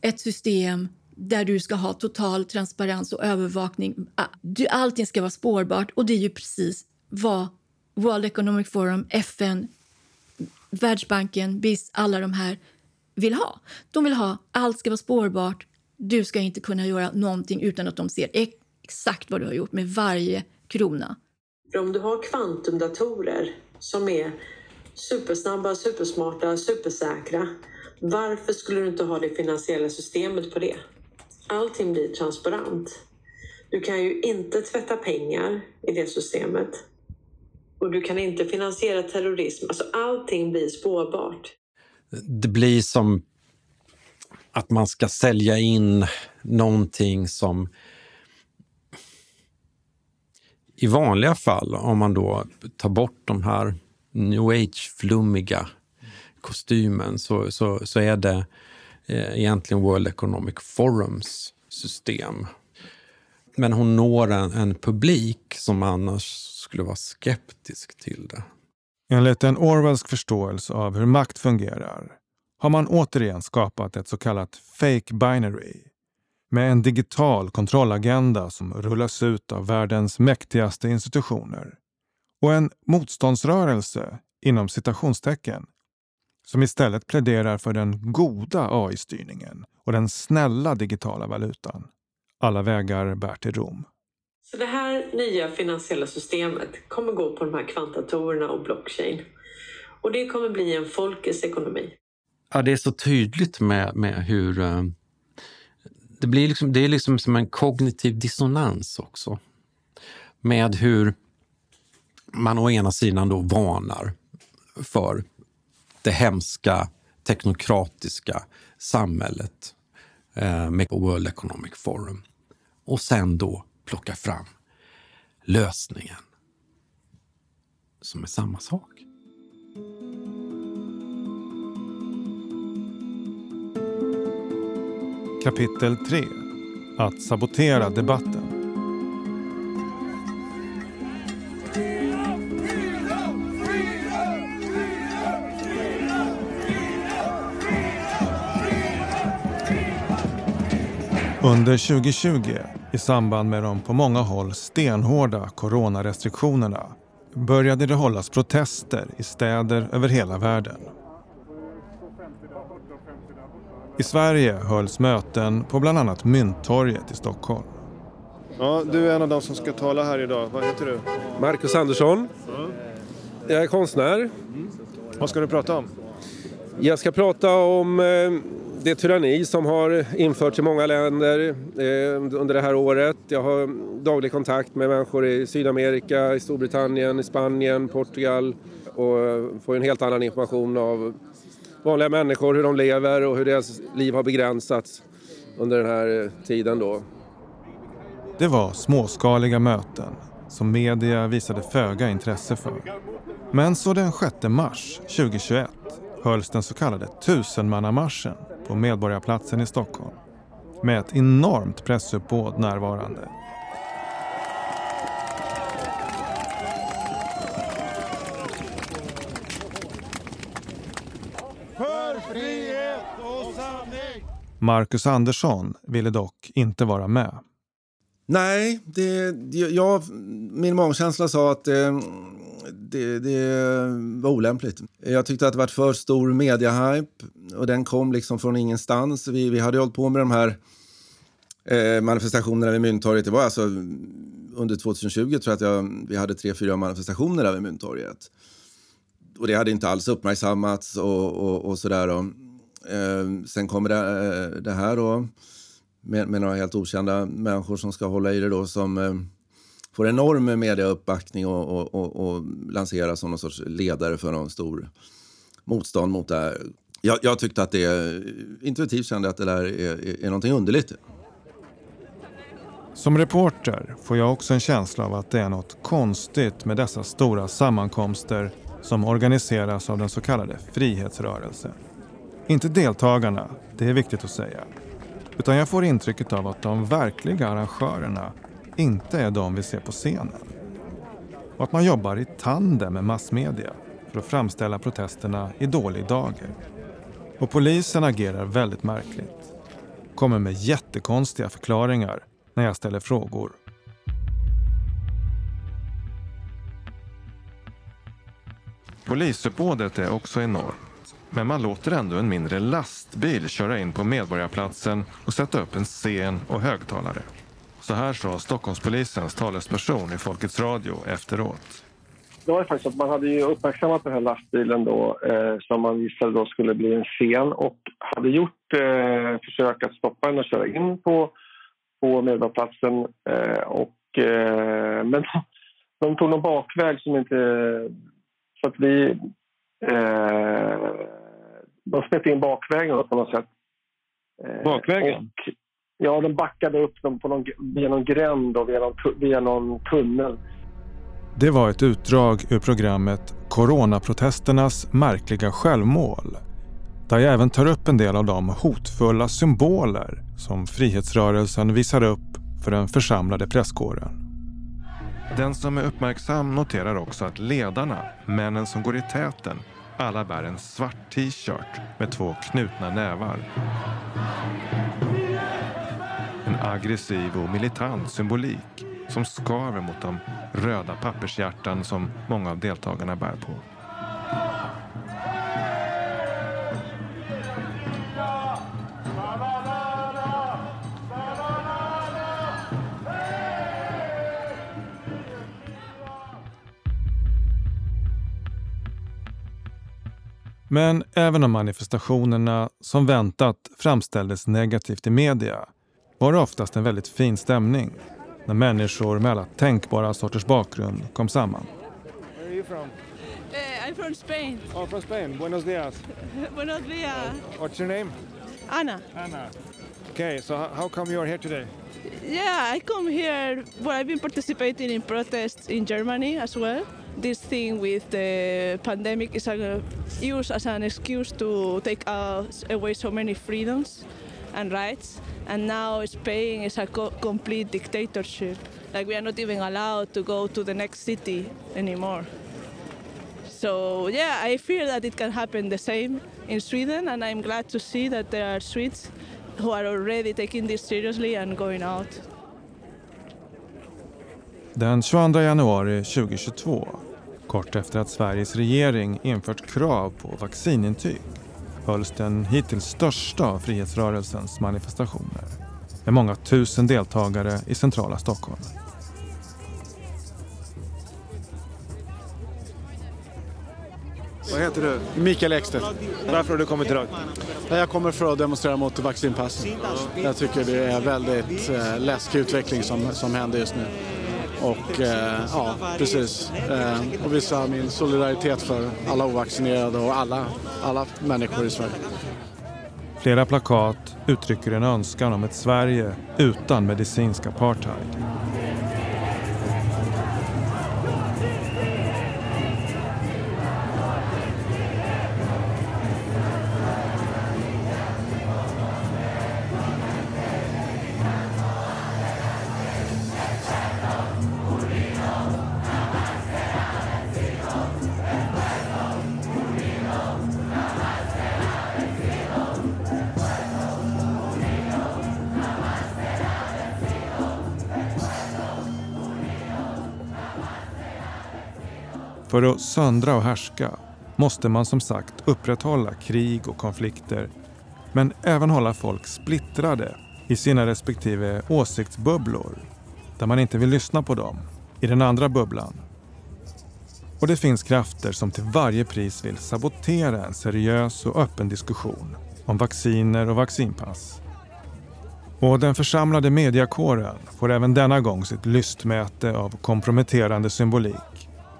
Ett system där du ska ha total transparens och övervakning. Ah, allting ska vara spårbart och det är ju precis vad World Economic Forum, FN, Världsbanken, BIS, alla de här vill ha. De vill ha allt ska vara spårbart. Du ska inte kunna göra någonting utan att de ser exakt vad du har gjort med varje krona. För om du har kvantumdatorer som är supersnabba, supersmarta, supersäkra. Varför skulle du inte ha det finansiella systemet på det? Allting blir transparent. Du kan ju inte tvätta pengar i det systemet. Och du kan inte finansiera terrorism. Alltså allting blir spårbart. Det blir som att man ska sälja in någonting som i vanliga fall, om man då tar bort de här new age-flummiga kostymen, så, så, så är det eh, egentligen World Economic Forums system. Men hon når en, en publik som annars skulle vara skeptisk till det. Enligt en Orwellsk förståelse av hur makt fungerar har man återigen skapat ett så kallat fake binary med en digital kontrollagenda som rullas ut av världens mäktigaste institutioner och en motståndsrörelse inom citationstecken som istället pläderar för den goda AI-styrningen och den snälla digitala valutan. Alla vägar bär till Rom. Så det här nya finansiella systemet kommer gå på de här kvantdatorerna och blockchain. Och det kommer bli en folkets ekonomi. Ja, det är så tydligt med, med hur... Det, blir liksom, det är liksom som en kognitiv dissonans också. Med hur man å ena sidan då varnar för det hemska teknokratiska samhället eh, med World Economic Forum. Och sen då plocka fram lösningen som är samma sak. Kapitel 3 Att sabotera debatten. Under 2020, i samband med de på många håll stenhårda coronarestriktionerna, började det hållas protester i städer över hela världen. I Sverige hölls möten på bland annat Mynttorget i Stockholm. Ja, du är en av de som ska tala här idag. Vad heter du? Marcus Andersson. Ja. Jag är konstnär. Vad ska du prata om? Jag ska prata om eh, det tyranni som har införts i många länder eh, under det här året. Jag har daglig kontakt med människor i Sydamerika, i Storbritannien, i Spanien, Portugal och får en helt annan information av vanliga människor, hur de lever och hur deras liv har begränsats under den här eh, tiden då. Det var småskaliga möten som media visade föga intresse för. Men så den 6 mars 2021 hölls den så kallade tusenmannamarschen på Medborgarplatsen i Stockholm med ett enormt pressuppbåd närvarande. Marcus Andersson ville dock inte vara med. Nej, det, jag, min magkänsla sa att det, det, det, var olämpligt. Jag tyckte att det var för stor mediehype och den kom liksom från ingenstans. Vi, vi hade hållit på med de här eh, manifestationerna vid Mynttorget. Det var alltså under 2020 tror jag att jag, vi hade tre, fyra manifestationer där vid Mynttorget. Och det hade inte alls uppmärksammats och, och, och sådär. Eh, sen kommer det, eh, det här då med, med några helt okända människor som ska hålla i det då som eh, får enorm mediauppbackning och, och, och, och lanseras som någon sorts ledare för någon stor motstånd mot det här. Jag, jag tyckte att det, eh, intuitivt kände att det där är, är, är någonting underligt. Som reporter får jag också en känsla av att det är något konstigt med dessa stora sammankomster som organiseras av den så kallade frihetsrörelsen. Inte deltagarna, det är viktigt att säga. Utan jag får intrycket av att de verkliga arrangörerna inte är de vi ser på scenen. Och att man jobbar i tandem med massmedia för att framställa protesterna i dålig dager. Och polisen agerar väldigt märkligt. Kommer med jättekonstiga förklaringar när jag ställer frågor. Polisuppbådet är också enormt. Men man låter ändå en mindre lastbil köra in på Medborgarplatsen och sätta upp en scen och högtalare. Så här sa Stockholmspolisens talesperson i Folkets Radio efteråt. Det var faktiskt att man hade ju uppmärksammat den här lastbilen då, eh, som man gissade då skulle bli en scen och hade gjort eh, försök att stoppa den och köra in på, på Medborgarplatsen. Eh, och, eh, men de, de tog någon bakväg som inte... Så att vi... Eh, Smet in bakvägen på något sätt. Eh, Bakvägen? Och, ja, de backade upp dem på någon, via någon gränd och via någon, via någon tunnel. Det var ett utdrag ur programmet Coronaprotesternas märkliga självmål. Där jag även tar upp en del av de hotfulla symboler som frihetsrörelsen visar upp för den församlade presskåren. Den som är uppmärksam noterar också att ledarna, männen som går i täten, alla bär en svart t-shirt med två knutna nävar. En aggressiv och militant symbolik som skaver mot de röda pappershjärtan som många av deltagarna bär på. Men även om manifestationerna som väntat framställdes negativt i media var det oftast en väldigt fin stämning när människor med alla tänkbara sorters bakgrund kom samman. Where are you from? Uh, I'm from Spain. Oh, from Spain. Buenos dias. Buenos dias. What's your name? Anna. Anna. Okay, so how- how come you are here today? Yeah, I come here. Well, I've been participating in protests in Germany as well. This thing with the pandemic is used as an excuse to take away so many freedoms and rights. And now Spain is a co- complete dictatorship. Like we are not even allowed to go to the next city anymore. So yeah, I fear that it can happen the same in Sweden, and I'm glad to see that there are Swedes who are already taking this seriously and going out. Den 22 januari 2022, kort efter att Sveriges regering infört krav på vaccinintyg, hölls den hittills största av frihetsrörelsens manifestationer med många tusen deltagare i centrala Stockholm. Vad heter du? Mikael Ekstedt. Varför har du kommit idag? Jag kommer för att demonstrera mot vaccinpass. Jag tycker det är väldigt eh, läskig utveckling som, som händer just nu. Och eh, ja, precis. Eh, och visa min solidaritet för alla ovaccinerade och alla, alla människor i Sverige. Flera plakat uttrycker en önskan om ett Sverige utan medicinsk apartheid. För att söndra och härska måste man som sagt upprätthålla krig och konflikter men även hålla folk splittrade i sina respektive åsiktsbubblor där man inte vill lyssna på dem i den andra bubblan. Och det finns krafter som till varje pris vill sabotera en seriös och öppen diskussion om vacciner och vaccinpass. Och den församlade mediakåren får även denna gång sitt lystmäte av komprometterande symbolik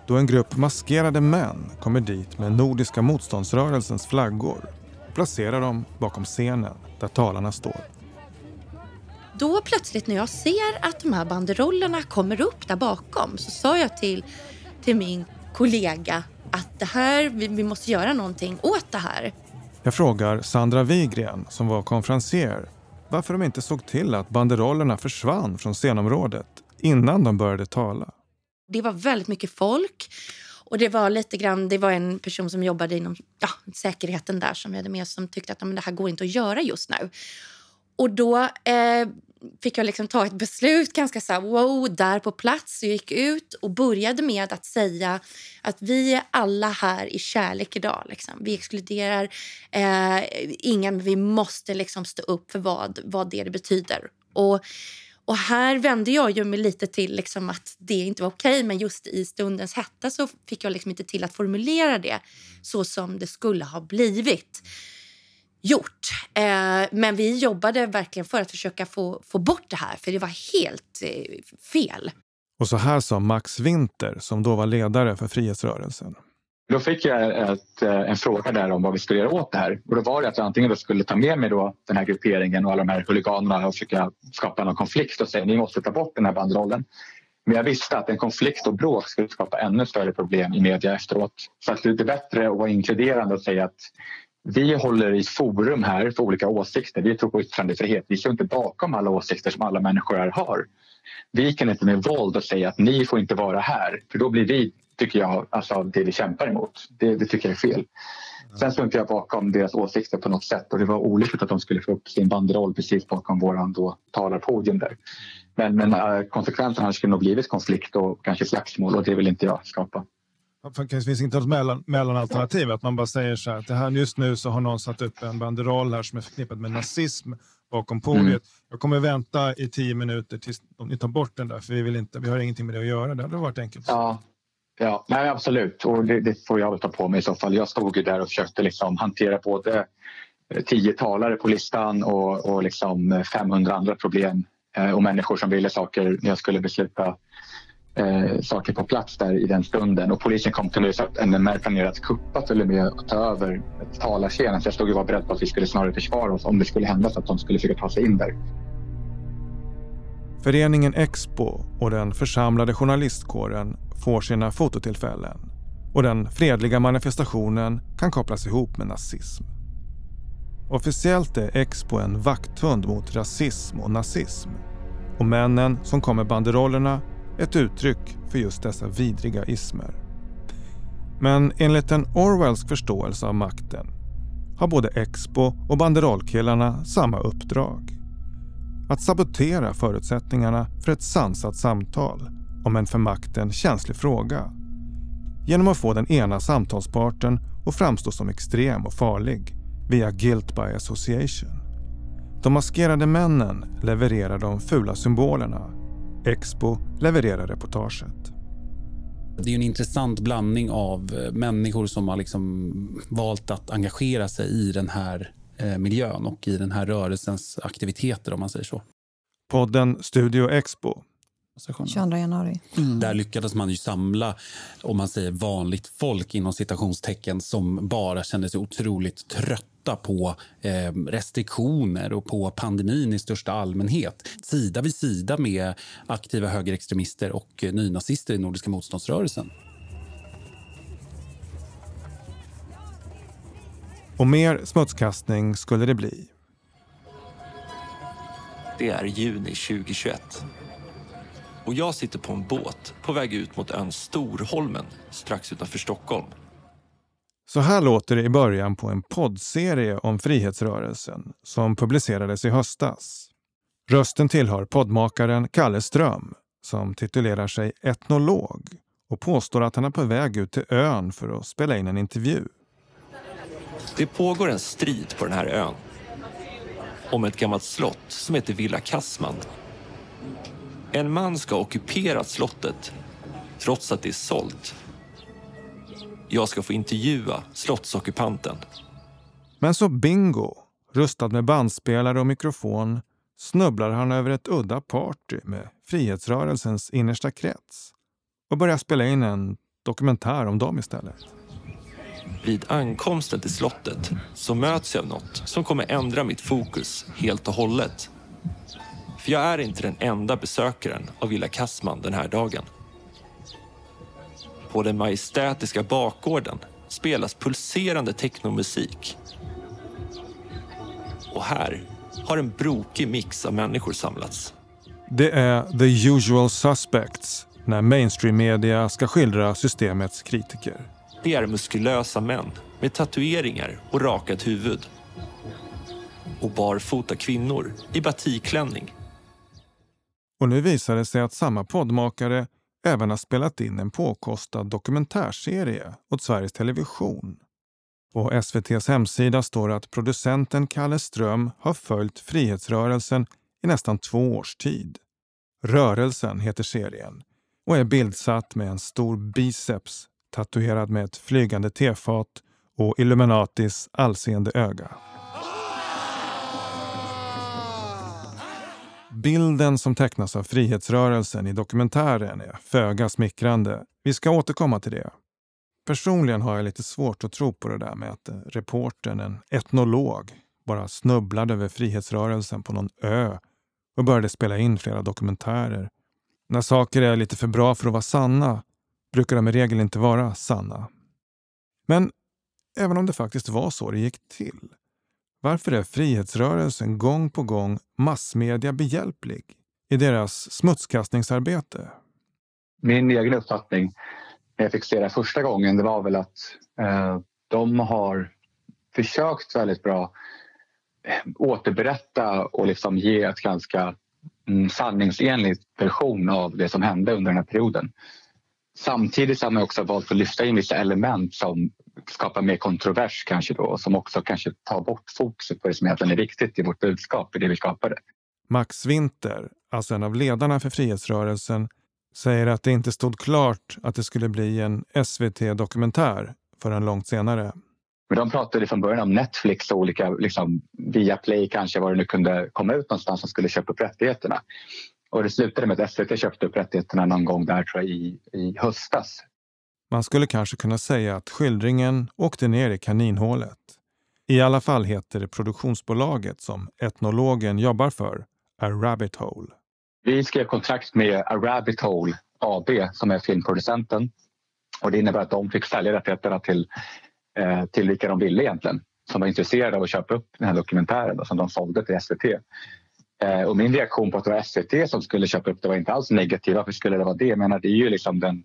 då en grupp maskerade män kommer dit med Nordiska motståndsrörelsens flaggor och placerar dem bakom scenen där talarna står. Då plötsligt när jag ser att de här banderollerna kommer upp där bakom så sa jag till, till min kollega att det här, vi, vi måste göra någonting åt det här. Jag frågar Sandra Wigren som var konferencier varför de inte såg till att banderollerna försvann från scenområdet innan de började tala. Det var väldigt mycket folk. Och det var lite grann, det var en person som jobbade inom ja, säkerheten där som vi hade med som tyckte att men det här går inte att göra just nu. Och då eh, fick jag liksom ta ett beslut ganska så här, wow, där på plats. Jag gick ut och började med att säga att vi är alla här i kärlek idag. Liksom. Vi exkluderar eh, ingen, men vi måste liksom stå upp för vad, vad det betyder. Och och här vände jag ju mig lite till liksom att det inte var okej men just i stundens hetta så fick jag liksom inte till att formulera det så som det skulle ha blivit gjort. Eh, men vi jobbade verkligen för att försöka få, få bort det här för det var helt eh, fel. Och så här sa Max Winter som då var ledare för Frihetsrörelsen. Då fick jag ett, eh, en fråga där om vad vi skulle göra åt det här. Och då var det att jag antingen då skulle ta med mig då den här grupperingen och alla de här huliganerna och försöka skapa någon konflikt och säga ni måste ta bort den här banderollen. Men jag visste att en konflikt och bråk skulle skapa ännu större problem i media efteråt. Så att det är bättre att vara inkluderande och säga att vi håller i forum här för olika åsikter. Vi tror på yttrandefrihet. Vi står inte bakom alla åsikter som alla människor här har. Vi kan inte med våld och säga att ni får inte vara här för då blir vi tycker jag, alltså det vi kämpar emot. Det, det tycker jag är fel. Sen står inte jag bakom deras åsikter på något sätt och det var olyckligt att de skulle få upp sin banderoll precis bakom våran då talarpodium där. Men, men äh, konsekvenserna skulle nog blivit konflikt och kanske slagsmål och det vill inte jag skapa. Det finns inte något mellan, mellanalternativ, att man bara säger så här att det här, just nu så har någon satt upp en banderoll här som är förknippad med nazism bakom podiet. Mm. Jag kommer vänta i tio minuter tills ni tar bort den där för vi, vill inte, vi har ingenting med det att göra. Det hade varit enkelt. Ja, Ja, nej, absolut. Och det, det, får jag väl ta på mig i så fall. Jag stod ju där och försökte liksom hantera både eh, tio talare på listan och, och liksom eh, 500 andra problem eh, och människor som ville saker när jag skulle besluta eh, saker på plats där i den stunden. Och polisen kom till mig och sa att NMR planerade att kuppa till och med att ta över talarscenen. Så jag stod och var beredd på att vi skulle snarare försvara oss om det skulle hända så att de skulle försöka ta sig in där. Föreningen Expo och den församlade journalistkåren får sina fototillfällen och den fredliga manifestationen kan kopplas ihop med nazism. Officiellt är Expo en vakthund mot rasism och nazism och männen som kommer banderollerna ett uttryck för just dessa vidriga ismer. Men enligt en Orwellsk förståelse av makten har både Expo och banderollkillarna samma uppdrag. Att sabotera förutsättningarna för ett sansat samtal om en för makten känslig fråga genom att få den ena samtalsparten att framstå som extrem och farlig via guilt by association. De maskerade männen levererar de fula symbolerna. Expo levererar reportaget. Det är en intressant blandning av eh, människor som har liksom valt att engagera sig i den här miljön och i den här rörelsens aktiviteter om man säger så. Podden Studio Expo 22 januari. Mm. Där lyckades man ju samla om man säger vanligt folk inom citationstecken som bara kände sig otroligt trötta på eh, restriktioner och på pandemin i största allmänhet. Sida vid sida med aktiva högerextremister och eh, nynazister i Nordiska motståndsrörelsen. Och mer smutskastning skulle det bli. Det är juni 2021 och jag sitter på en båt på väg ut mot ön Storholmen strax utanför Stockholm. Så här låter det i början på en poddserie om frihetsrörelsen som publicerades i höstas. Rösten tillhör poddmakaren Kalle Ström som titulerar sig etnolog och påstår att han är på väg ut till ön för att spela in en intervju. Det pågår en strid på den här ön om ett gammalt slott som heter Villa Kassman. en man ska ha ockuperat slottet trots att det är sålt. Jag ska få intervjua slottsockupanten. Men så bingo! Rustad med bandspelare och mikrofon snubblar han över ett udda party med frihetsrörelsens innersta krets och börjar spela in en dokumentär om dem istället. Vid ankomsten till slottet så möts jag av något som kommer ändra mitt fokus helt och hållet. För jag är inte den enda besökaren av Villa Kassman den här dagen. På den majestätiska bakgården spelas pulserande technomusik. Och här har en brokig mix av människor samlats. Det är the usual suspects när mainstream-media ska skildra systemets kritiker. Det är muskulösa män med tatueringar och rakat huvud. Och barfota kvinnor i batikklänning och nu visar det sig att samma poddmakare även har spelat in en påkostad dokumentärserie åt Sveriges Television. På SVTs hemsida står att producenten Kalle Ström har följt frihetsrörelsen i nästan två års tid. Rörelsen heter serien och är bildsatt med en stor biceps tatuerad med ett flygande tefat och Illuminatis allseende öga. Bilden som tecknas av frihetsrörelsen i dokumentären är föga smickrande. Vi ska återkomma till det. Personligen har jag lite svårt att tro på det där med att reportern, en etnolog, bara snubblade över frihetsrörelsen på någon ö och började spela in flera dokumentärer. När saker är lite för bra för att vara sanna brukar de i regel inte vara sanna. Men även om det faktiskt var så det gick till varför är frihetsrörelsen gång på gång massmedia behjälplig i deras smutskastningsarbete? Min egen uppfattning när jag fick se det första gången det var väl att eh, de har försökt väldigt bra eh, återberätta och liksom ge ett ganska mm, sanningsenlig version av det som hände under den här perioden. Samtidigt har man också valt att lyfta in vissa element som skapar mer kontrovers kanske då som också kanske tar bort fokuset på det som egentligen är viktigt i vårt budskap, i det vi skapade. Max Winter, alltså en av ledarna för frihetsrörelsen, säger att det inte stod klart att det skulle bli en SVT-dokumentär förrän långt senare. Men de pratade från början om Netflix och olika, liksom, via Play kanske, var det nu kunde komma ut någonstans som skulle köpa upp rättigheterna. Och det slutade med att SVT köpte upp rättigheterna någon gång där tror jag, i, i höstas. Man skulle kanske kunna säga att skildringen åkte ner i kaninhålet. I alla fall heter det produktionsbolaget som etnologen jobbar för A Rabbit Hole. Vi skrev kontrakt med A Rabbit Hole AB som är filmproducenten. Och det innebär att de fick sälja rättigheterna till, eh, till vilka de ville egentligen. Som var intresserade av att köpa upp den här dokumentären och som de sålde till SVT. Eh, och min reaktion på att det var SVT som skulle köpa upp det var inte alls negativ. Varför skulle det vara det? Jag menar, det är ju liksom den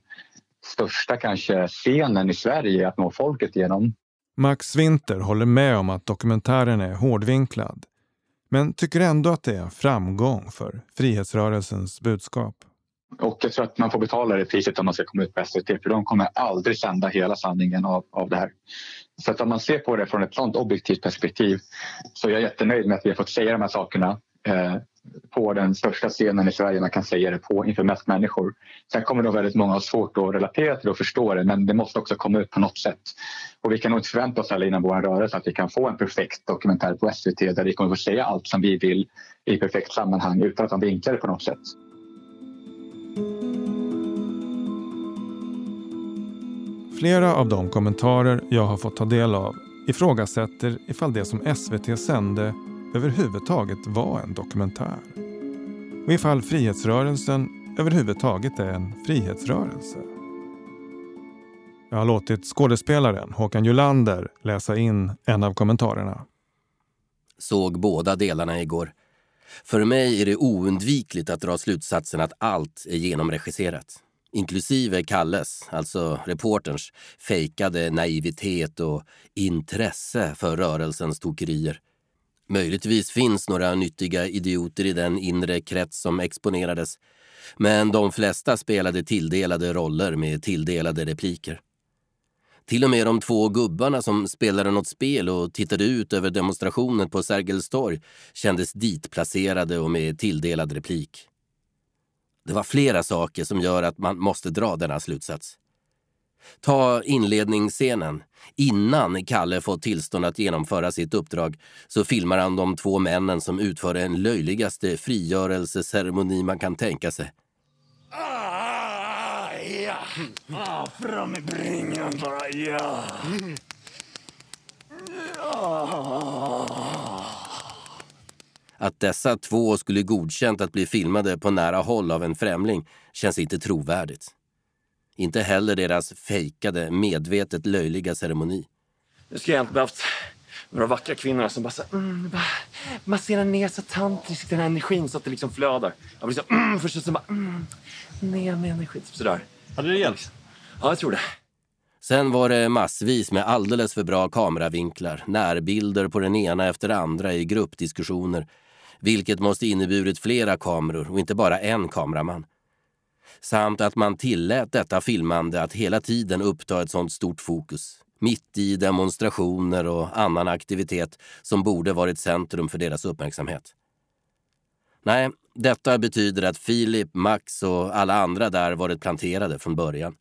största kanske scenen i Sverige att nå folket genom. Max Winter håller med om att dokumentären är hårdvinklad men tycker ändå att det är en framgång för frihetsrörelsens budskap. Och jag tror att man får betala det priset om man ska komma ut på SVT för de kommer aldrig sända hela sanningen av, av det här. Så att om man ser på det från ett sånt objektivt perspektiv så är jag jättenöjd med att vi har fått säga de här sakerna eh, på den största scenen i Sverige man kan säga det på inför mest människor. Sen kommer nog väldigt många ha svårt att relatera till och förstå det men det måste också komma ut på något sätt. Och vi kan nog inte förvänta oss heller inom vår rörelse att vi kan få en perfekt dokumentär på SVT där vi kommer få säga allt som vi vill i perfekt sammanhang utan att de vinklar det på något sätt. Flera av de kommentarer jag har fått ta del av ifrågasätter ifall det som SVT sände överhuvudtaget var en dokumentär. Och ifall frihetsrörelsen överhuvudtaget är en frihetsrörelse. Jag har låtit skådespelaren Håkan Julander läsa in en av kommentarerna. Såg båda delarna igår. För mig är det oundvikligt att dra slutsatsen att allt är genomregisserat. Inklusive Kalles, alltså reporterns, fejkade naivitet och intresse för rörelsens tokerier. Möjligtvis finns några nyttiga idioter i den inre krets som exponerades. Men de flesta spelade tilldelade roller med tilldelade repliker. Till och med de två gubbarna som spelade något spel och tittade ut över demonstrationen på Sergels torg kändes ditplacerade och med tilldelad replik. Det var flera saker som gör att man måste dra denna slutsats. Ta inledningsscenen. Innan Kalle fått tillstånd att genomföra sitt uppdrag så filmar han de två männen som utför den löjligaste frigörelseceremoni man kan tänka sig. Ah, ja. Ah, fram med bringan bara, ja. Att dessa två skulle godkänt att bli filmade på nära håll av en främling känns inte trovärdigt. Inte heller deras fejkade, medvetet löjliga ceremoni. Nu skulle jag inte behövt några vackra kvinnor som bara, så, mm, bara masserar ner så tantriskt den här energin så att det liksom flödar. Jag blir så, mm, först så bara, mm, ner med energin. Typ sådär. Hade det hjälpt? Ja, jag tror det. Sen var det massvis med alldeles för bra kameravinklar, närbilder på den ena efter andra i gruppdiskussioner, vilket måste inneburit flera kameror och inte bara en kameraman. Samt att man tillät detta filmande att hela tiden uppta ett sånt stort fokus, mitt i demonstrationer och annan aktivitet som borde varit centrum för deras uppmärksamhet. Nej, detta betyder att Filip, Max och alla andra där varit planterade från början.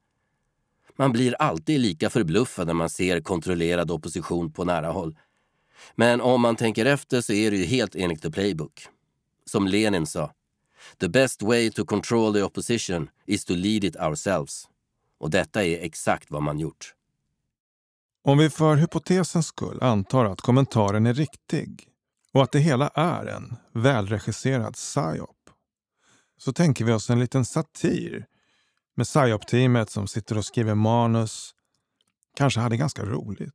Man blir alltid lika förbluffad när man ser kontrollerad opposition på nära håll. Men om man tänker efter så är det ju helt enligt the playbook. Som Lenin sa, the best way to control the opposition is to lead it ourselves. Och detta är exakt vad man gjort. Om vi för hypotesens skull antar att kommentaren är riktig och att det hela är en välregisserad psyop så tänker vi oss en liten satir med psyop-teamet som sitter och skriver manus. Kanske hade ganska roligt.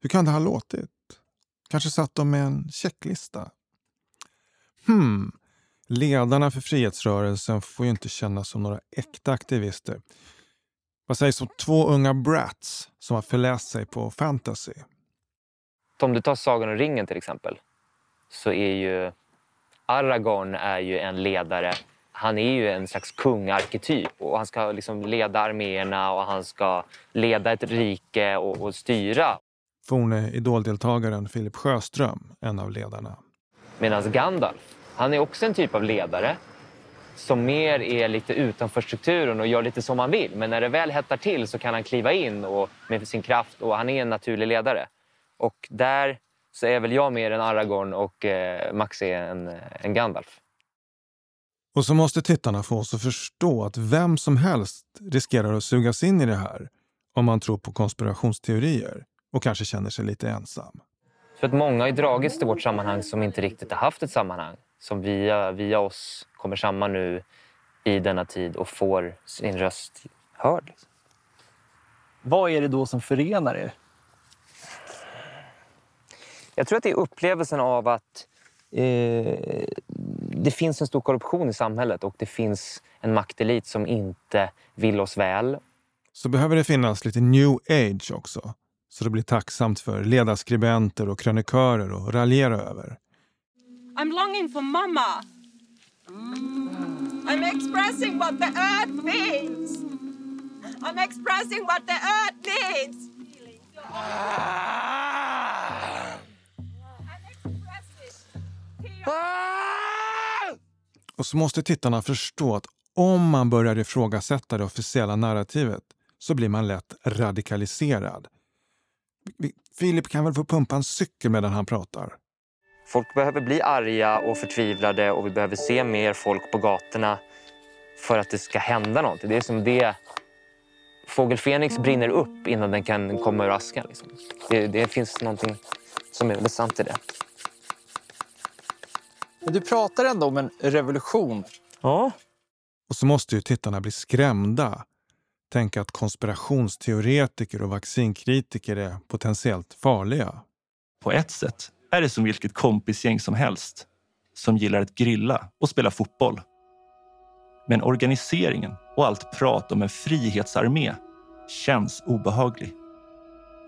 Hur kan det ha låtit? Kanske satt de med en checklista? Hmm, ledarna för frihetsrörelsen får ju inte kännas som några äkta aktivister. Vad sägs om två unga brats som har förläst sig på fantasy? Om du tar Sagan om ringen till exempel så är ju Aragorn är ju en ledare. Han är ju en slags kungarketyp och han ska liksom leda arméerna och han ska leda ett rike och, och styra. Forne idoldeltagaren Filip Sjöström, en av ledarna. Medan Gandalf, han är också en typ av ledare som mer är lite utanför strukturen och gör lite som han vill. Men när det väl hettar till så kan han kliva in och, med sin kraft och han är en naturlig ledare. Och där så är väl jag mer en Aragorn och eh, Max är en, en Gandalf. Och så måste tittarna få oss att förstå att vem som helst riskerar att sugas in i det här om man tror på konspirationsteorier och kanske känner sig lite ensam. För att många har dragits till vårt sammanhang som inte riktigt har haft ett sammanhang. Som via, via oss kommer samman nu i denna tid och får sin röst hörd. Vad är det då som förenar er? Jag tror att det är upplevelsen av att eh, det finns en stor korruption i samhället och det finns en maktelit som inte vill oss väl. Så behöver det finnas lite new age också. Så det blir tacksamt för ledarskribenter och krönikörer att raljera över. I'm longing for mama. I'm expressing what the earth needs. I'm expressing what the earth needs. Och så måste tittarna förstå att om man börjar ifrågasätta det officiella narrativet så blir man lätt radikaliserad. Filip kan väl få pumpa en cykel medan han pratar. Folk behöver bli arga och förtvivlade och vi behöver se mer folk på gatorna för att det ska hända någonting. Det är som det Fågel Fenix brinner upp innan den kan komma ur askan. Liksom. Det, det finns någonting som är väldigt sant i det. Men du pratar ändå om en revolution. Ja. Och så måste ju tittarna bli skrämda. Tänka att konspirationsteoretiker och vaccinkritiker är potentiellt farliga. På ett sätt är det som vilket kompisgäng som helst som gillar att grilla och spela fotboll. Men organiseringen och allt prat om en frihetsarmé känns obehaglig.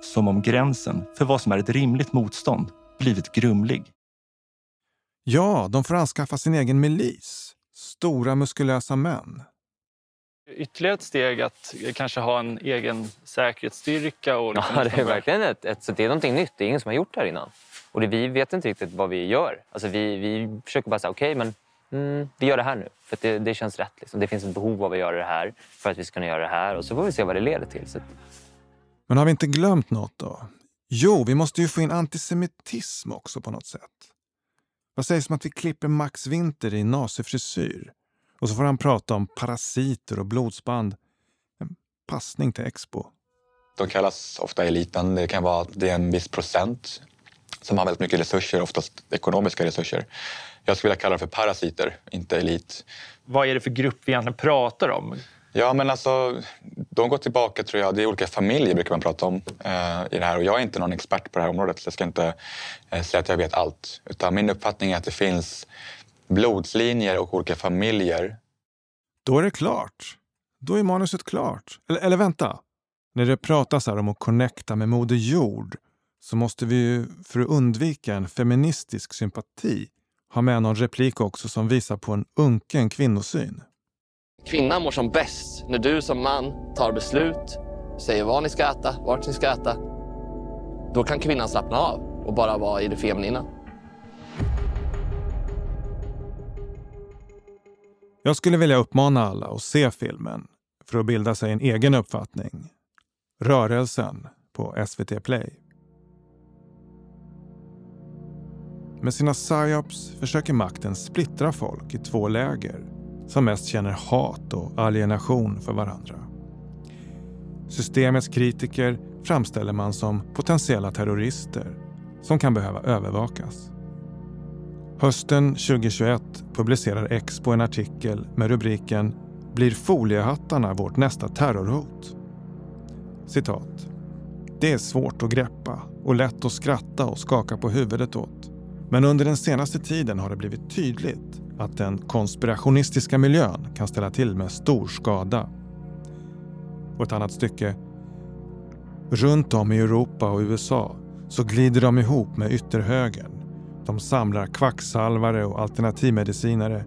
Som om gränsen för vad som är ett rimligt motstånd blivit grumlig. Ja, de får anskaffa sin egen milis. Stora muskulösa män. Ytterligare ett steg att kanske ha en egen säkerhetsstyrka. Och liksom Ja, det är verkligen ett, ett, så det är någonting nytt. Det är ingen som har gjort det här innan. Och det, vi vet inte riktigt vad vi gör. Alltså vi, vi försöker bara säga okej, okay, men mm, vi gör det här nu. För det, det känns rätt. Liksom. Det finns ett behov av att göra det här för att vi ska kunna göra det här. Och så får vi se vad det leder till. Så. Men har vi inte glömt något då? Jo, vi måste ju få in antisemitism också på något sätt. Vad sägs om att vi klipper Max Winter i nazifrisyr? Och så får han prata om parasiter och blodsband. En passning till Expo. De kallas ofta eliten. Det kan vara att det är en viss procent som har väldigt mycket resurser, oftast ekonomiska resurser. Jag skulle vilja kalla dem för parasiter, inte elit. Vad är det för grupp vi egentligen pratar om? Ja, men alltså, de går tillbaka, tror jag. Det är olika familjer brukar man prata om eh, i det här. Och jag är inte någon expert på det här området, så jag ska inte eh, säga att jag vet allt. Utan min uppfattning är att det finns blodslinjer och olika familjer. Då är det klart. Då är manuset klart. Eller, eller vänta. När det pratas här om att connecta med Moder Jord så måste vi ju, för att undvika en feministisk sympati, ha med någon replik också som visar på en unken kvinnosyn. Kvinnan mår som bäst när du som man tar beslut, säger vad ni ska äta, vart ni ska äta. Då kan kvinnan slappna av och bara vara i det feminina. Jag skulle vilja uppmana alla att se filmen för att bilda sig en egen uppfattning. Rörelsen på SVT Play. Med sina psyops försöker makten splittra folk i två läger som mest känner hat och alienation för varandra. Systemets kritiker framställer man som potentiella terrorister som kan behöva övervakas. Hösten 2021 publicerar Expo en artikel med rubriken “Blir foliehattarna vårt nästa terrorhot?” Citat. Det är svårt att greppa och lätt att skratta och skaka på huvudet åt. Men under den senaste tiden har det blivit tydligt att den konspirationistiska miljön kan ställa till med stor skada. Och ett annat stycke. Runt om i Europa och USA så glider de ihop med ytterhögern. De samlar kvacksalvare och alternativmedicinare.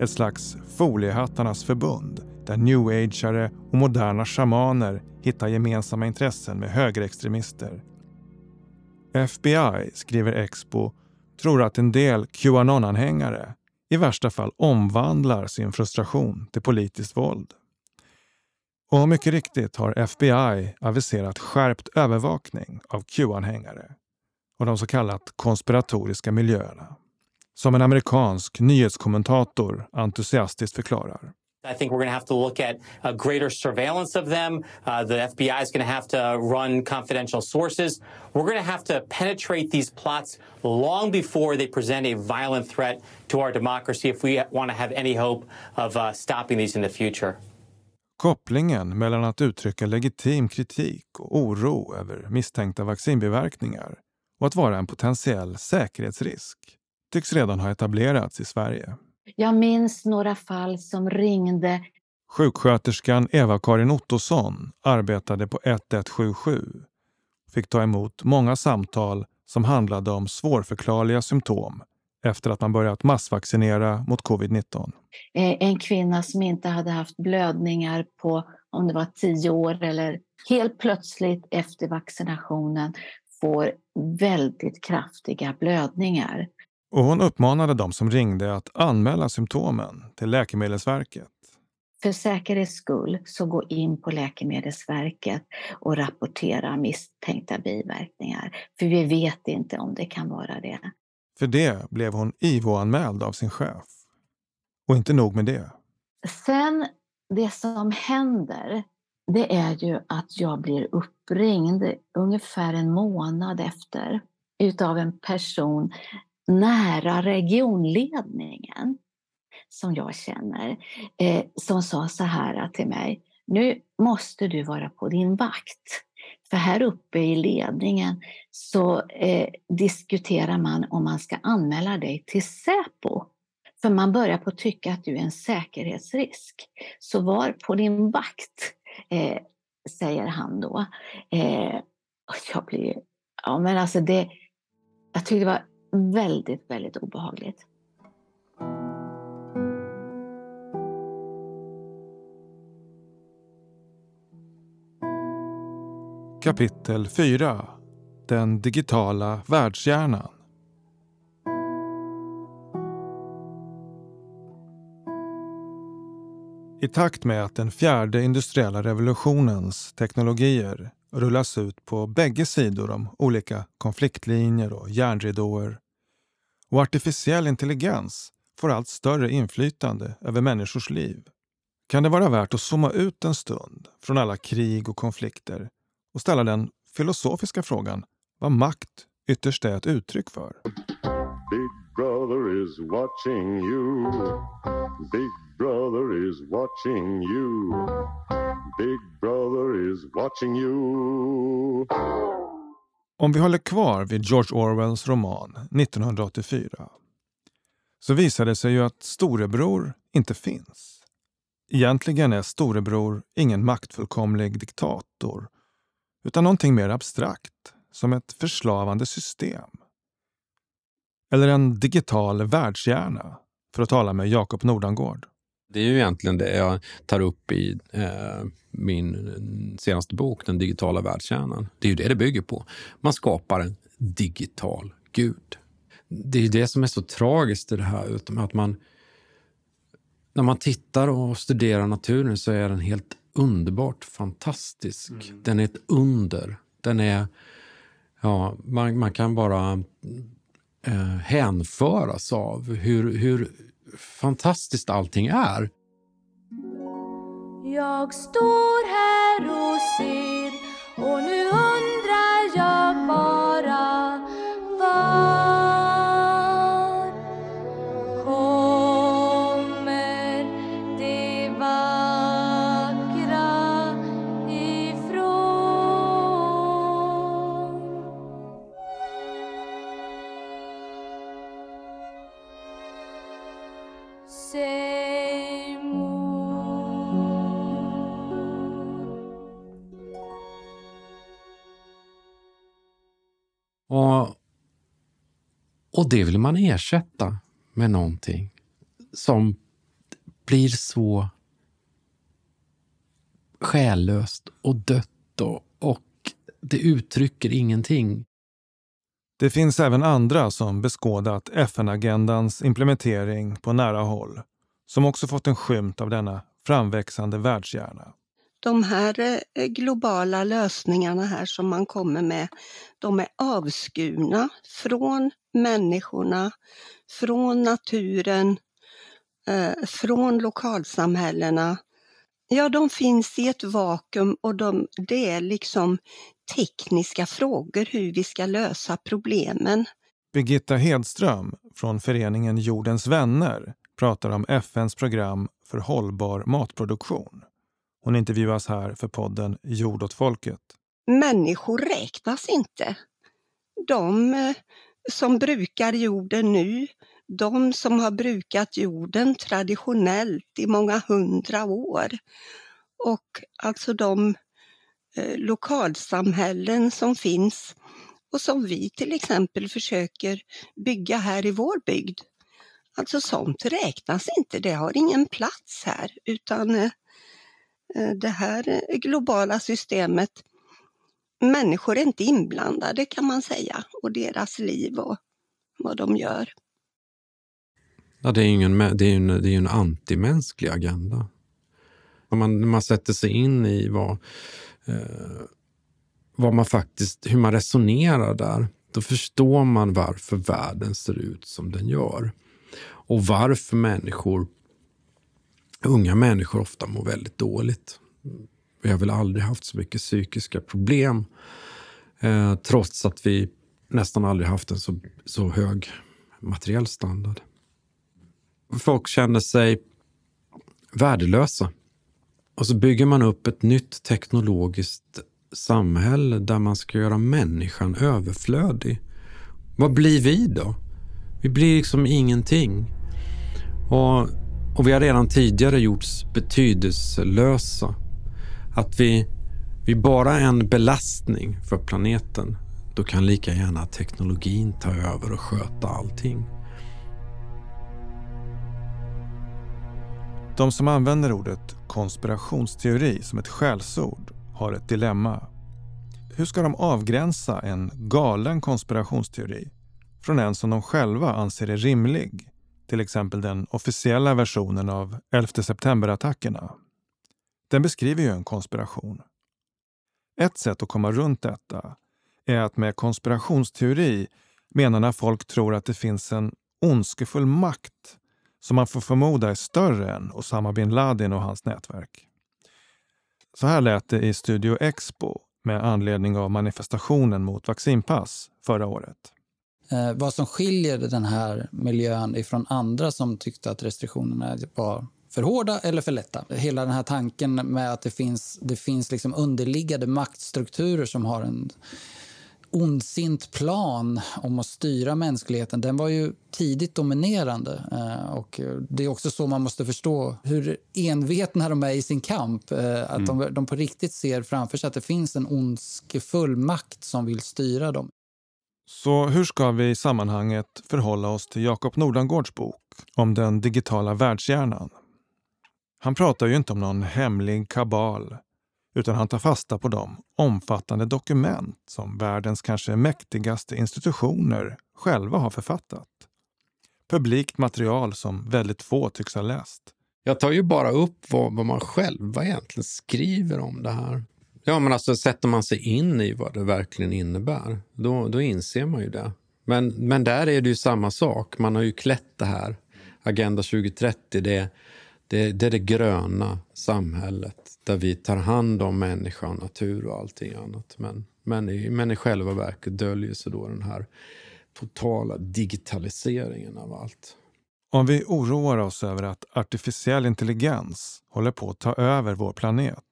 Ett slags foliehattarnas förbund där new ageare och moderna shamaner hittar gemensamma intressen med högerextremister. FBI, skriver Expo, tror att en del Qanon-anhängare i värsta fall omvandlar sin frustration till politiskt våld. Och mycket riktigt har FBI aviserat skärpt övervakning av Q-anhängare och de så kallat konspiratoriska miljöerna. Som en amerikansk nyhetskommentator entusiastiskt förklarar. I think we're going to have to look at a greater surveillance of them. Uh, the FBI is going to have to run confidential sources. We're going to have to penetrate these plots long before they present a violent threat to our democracy if we want to have any hope of uh, stopping these in the future. Kopplingen mellan att uttrycka legitim kritik och oro över misstänkta vaccinbiverkningar och att vara en potentiell säkerhetsrisk tycks redan ha etablerats i Sverige. Jag minns några fall som ringde. Sjuksköterskan Eva-Karin Ottosson arbetade på 1177. Fick ta emot många samtal som handlade om svårförklarliga symptom efter att man börjat massvaccinera mot covid-19. En kvinna som inte hade haft blödningar på om det var tio år eller helt plötsligt efter vaccinationen får väldigt kraftiga blödningar. Och hon uppmanade de som ringde att anmäla symptomen till Läkemedelsverket. För säkerhets skull så gå in på Läkemedelsverket och rapportera misstänkta biverkningar. För vi vet inte om det kan vara det. För det blev hon IVO-anmäld av sin chef. Och inte nog med det. Sen, det som händer, det är ju att jag blir uppringd ungefär en månad efter utav en person nära regionledningen som jag känner, eh, som sa så här till mig. Nu måste du vara på din vakt. För här uppe i ledningen så eh, diskuterar man om man ska anmäla dig till Säpo. För man börjar på att tycka att du är en säkerhetsrisk. Så var på din vakt, eh, säger han då. Eh, jag blir... Ja, men alltså det... Jag tyckte det var väldigt, väldigt obehagligt. Kapitel 4 Den digitala världshjärnan I takt med att den fjärde industriella revolutionens teknologier rullas ut på bägge sidor om olika konfliktlinjer och järnridåer och artificiell intelligens får allt större inflytande över människors liv kan det vara värt att zooma ut en stund från alla krig och konflikter och ställa den filosofiska frågan vad makt ytterst är ett uttryck för. Big brother is watching you. Big brother is watching you. Big brother is watching you. Om vi håller kvar vid George Orwells roman 1984 så visar det sig ju att storebror inte finns. Egentligen är storebror ingen maktfullkomlig diktator utan någonting mer abstrakt, som ett förslavande system. Eller en digital världshjärna, för att tala med Jakob Nordangård. Det är ju egentligen det jag tar upp i eh, min senaste bok, Den digitala världskärnan. Det är ju det det bygger på. Man skapar en digital gud. Det är det som är så tragiskt i det här, att man... När man tittar och studerar naturen så är den helt underbart fantastisk. Mm. Den är ett under. Den är... Ja, man, man kan bara eh, hänföras av hur, hur fantastiskt allting är. Jag står här och ser och nu undrar jag bara Och, och det vill man ersätta med någonting som blir så själlöst och dött och, och det uttrycker ingenting. Det finns även andra som beskådat FN-agendans implementering på nära håll som också fått en skymt av denna framväxande världshjärna. De här eh, globala lösningarna här som man kommer med, de är avskurna från människorna, från naturen, eh, från lokalsamhällena. Ja, de finns i ett vakuum och de, det är liksom tekniska frågor hur vi ska lösa problemen. Birgitta Hedström från föreningen Jordens vänner pratar om FNs program för hållbar matproduktion. Hon intervjuas här för podden Jord åt folket. Människor räknas inte. De eh, som brukar jorden nu, de som har brukat jorden traditionellt i många hundra år. Och alltså de eh, lokalsamhällen som finns och som vi till exempel försöker bygga här i vår bygd. Alltså sånt räknas inte, det har ingen plats här utan eh, eh det här eh, globala systemet, människor är inte inblandade kan man säga och deras liv och vad de gör. Ja, det är ju en, det är en, det är en antimänsklig agenda. Om man, man sätter sig in i vad, eh, vad man faktiskt, hur man resonerar där, då förstår man varför världen ser ut som den gör. Och varför människor, unga människor ofta mår väldigt dåligt. Vi har väl aldrig haft så mycket psykiska problem eh, trots att vi nästan aldrig haft en så, så hög materiell standard. Folk känner sig värdelösa. Och så bygger man upp ett nytt teknologiskt samhälle där man ska göra människan överflödig. Vad blir vi då? Vi blir liksom ingenting. Och, och vi har redan tidigare gjorts betydelselösa. Att vi, vi bara är en belastning för planeten. Då kan lika gärna teknologin ta över och sköta allting. De som använder ordet konspirationsteori som ett skällsord har ett dilemma. Hur ska de avgränsa en galen konspirationsteori från en som de själva anser är rimlig? Till exempel den officiella versionen av 11 september-attackerna. Den beskriver ju en konspiration. Ett sätt att komma runt detta är att med konspirationsteori menar när folk tror att det finns en ondskefull makt som man får förmoda är större än Osama bin Laden och hans nätverk. Så här lät det i Studio Expo med anledning av manifestationen mot vaccinpass förra året. Eh, vad som skiljer den här miljön ifrån andra som tyckte att restriktionerna var för hårda eller för lätta. Hela den här tanken med att det finns, det finns liksom underliggande maktstrukturer som har en ondsint plan om att styra mänskligheten, den var ju tidigt dominerande. Eh, och det är också så man måste förstå hur envetna de är i sin kamp. Eh, att mm. de, de på riktigt ser framför sig att det finns en ondskefull makt som vill styra dem. Så hur ska vi i sammanhanget förhålla oss till Jakob Nordangårds bok om den digitala världshjärnan? Han pratar ju inte om någon hemlig kabal utan han tar fasta på de omfattande dokument som världens kanske mäktigaste institutioner själva har författat. Publikt material som väldigt få tycks ha läst. Jag tar ju bara upp vad, vad man själva egentligen skriver om det här. Ja, men alltså sätter man sig in i vad det verkligen innebär, då, då inser man ju det. Men, men där är det ju samma sak. Man har ju klätt det här. Agenda 2030, det, det, det är det gröna samhället där vi tar hand om människa och natur och allting annat. Men, men, i, men i själva verket döljer sig då den här totala digitaliseringen av allt. Om vi oroar oss över att artificiell intelligens håller på att ta över vår planet.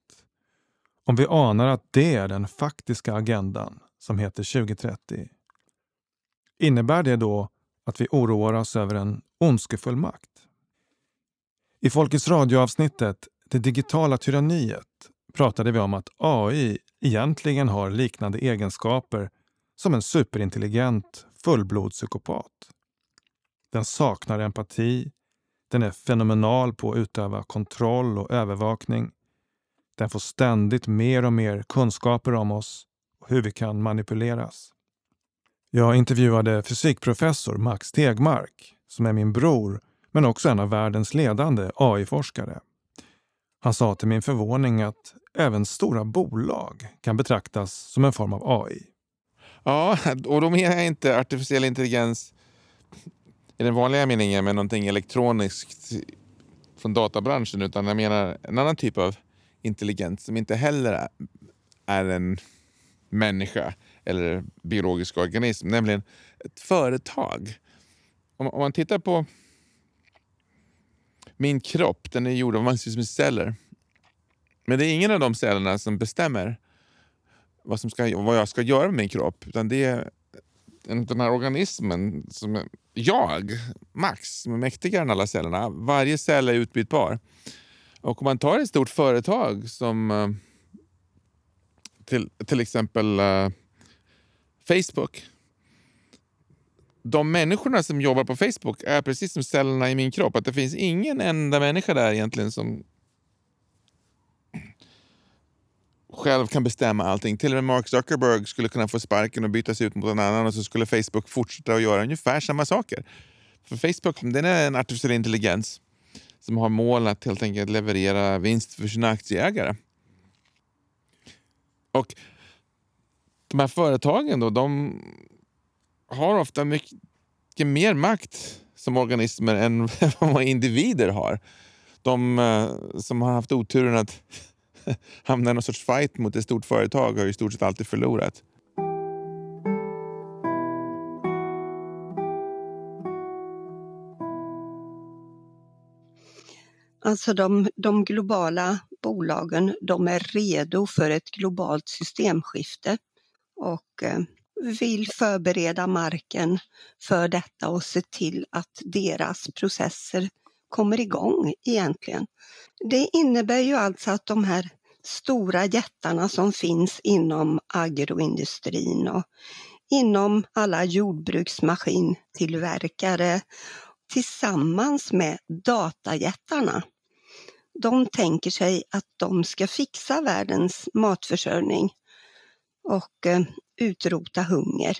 Om vi anar att det är den faktiska agendan som heter 2030. Innebär det då att vi oroar oss över en ondskefull makt? I Folkets radioavsnittet det digitala tyranniet pratade vi om att AI egentligen har liknande egenskaper som en superintelligent fullblodspsykopat. Den saknar empati, den är fenomenal på att utöva kontroll och övervakning. Den får ständigt mer och mer kunskaper om oss och hur vi kan manipuleras. Jag intervjuade fysikprofessor Max Tegmark, som är min bror men också en av världens ledande AI-forskare. Han sa till min förvåning att även stora bolag kan betraktas som en form av AI. Ja, och då menar jag inte artificiell intelligens i den vanliga meningen med någonting elektroniskt från databranschen utan jag menar en annan typ av intelligens som inte heller är en människa eller biologisk organism, nämligen ett företag. Om, man tittar på min kropp den är gjord av massvis med celler. Men det är ingen av de cellerna som bestämmer vad, som ska, vad jag ska göra med min kropp. Utan det är den här organismen, som är jag, Max, som är mäktigare än alla cellerna. Varje cell är utbytbar. Och om man tar ett stort företag som eh, till, till exempel uh, Facebook de människorna som jobbar på Facebook är precis som cellerna i min kropp. Att det finns ingen enda människa där egentligen som själv kan bestämma allting. Till och med Mark Zuckerberg skulle kunna få sparken och bytas ut mot en annan och så skulle Facebook fortsätta att göra ungefär samma saker. För Facebook den är en artificiell intelligens som har mål att helt enkelt leverera vinst för sina aktieägare. Och de här företagen då, de har ofta mycket mer makt som organismer än vad individer har. De eh, som har haft oturen att hamna i någon sorts fight mot ett stort företag har i stort sett alltid förlorat. Alltså de, de globala bolagen, de är redo för ett globalt systemskifte och eh, vill förbereda marken för detta och se till att deras processer kommer igång egentligen. Det innebär ju alltså att de här stora jättarna som finns inom agroindustrin och inom alla jordbruksmaskintillverkare tillsammans med datajättarna. De tänker sig att de ska fixa världens matförsörjning och eh, utrota hunger.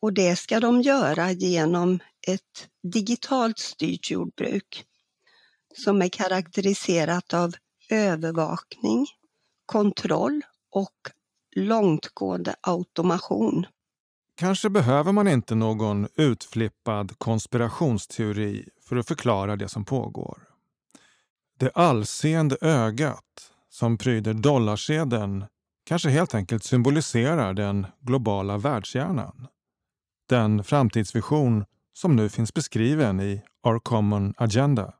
Och det ska de göra genom ett digitalt styrt jordbruk som är karaktäriserat av övervakning, kontroll och långtgående automation. Kanske behöver man inte någon utflippad konspirationsteori för att förklara det som pågår. Det allseende ögat som pryder dollarsedeln kanske helt enkelt symboliserar den globala världshjärnan. Den framtidsvision som nu finns beskriven i Our Common Agenda.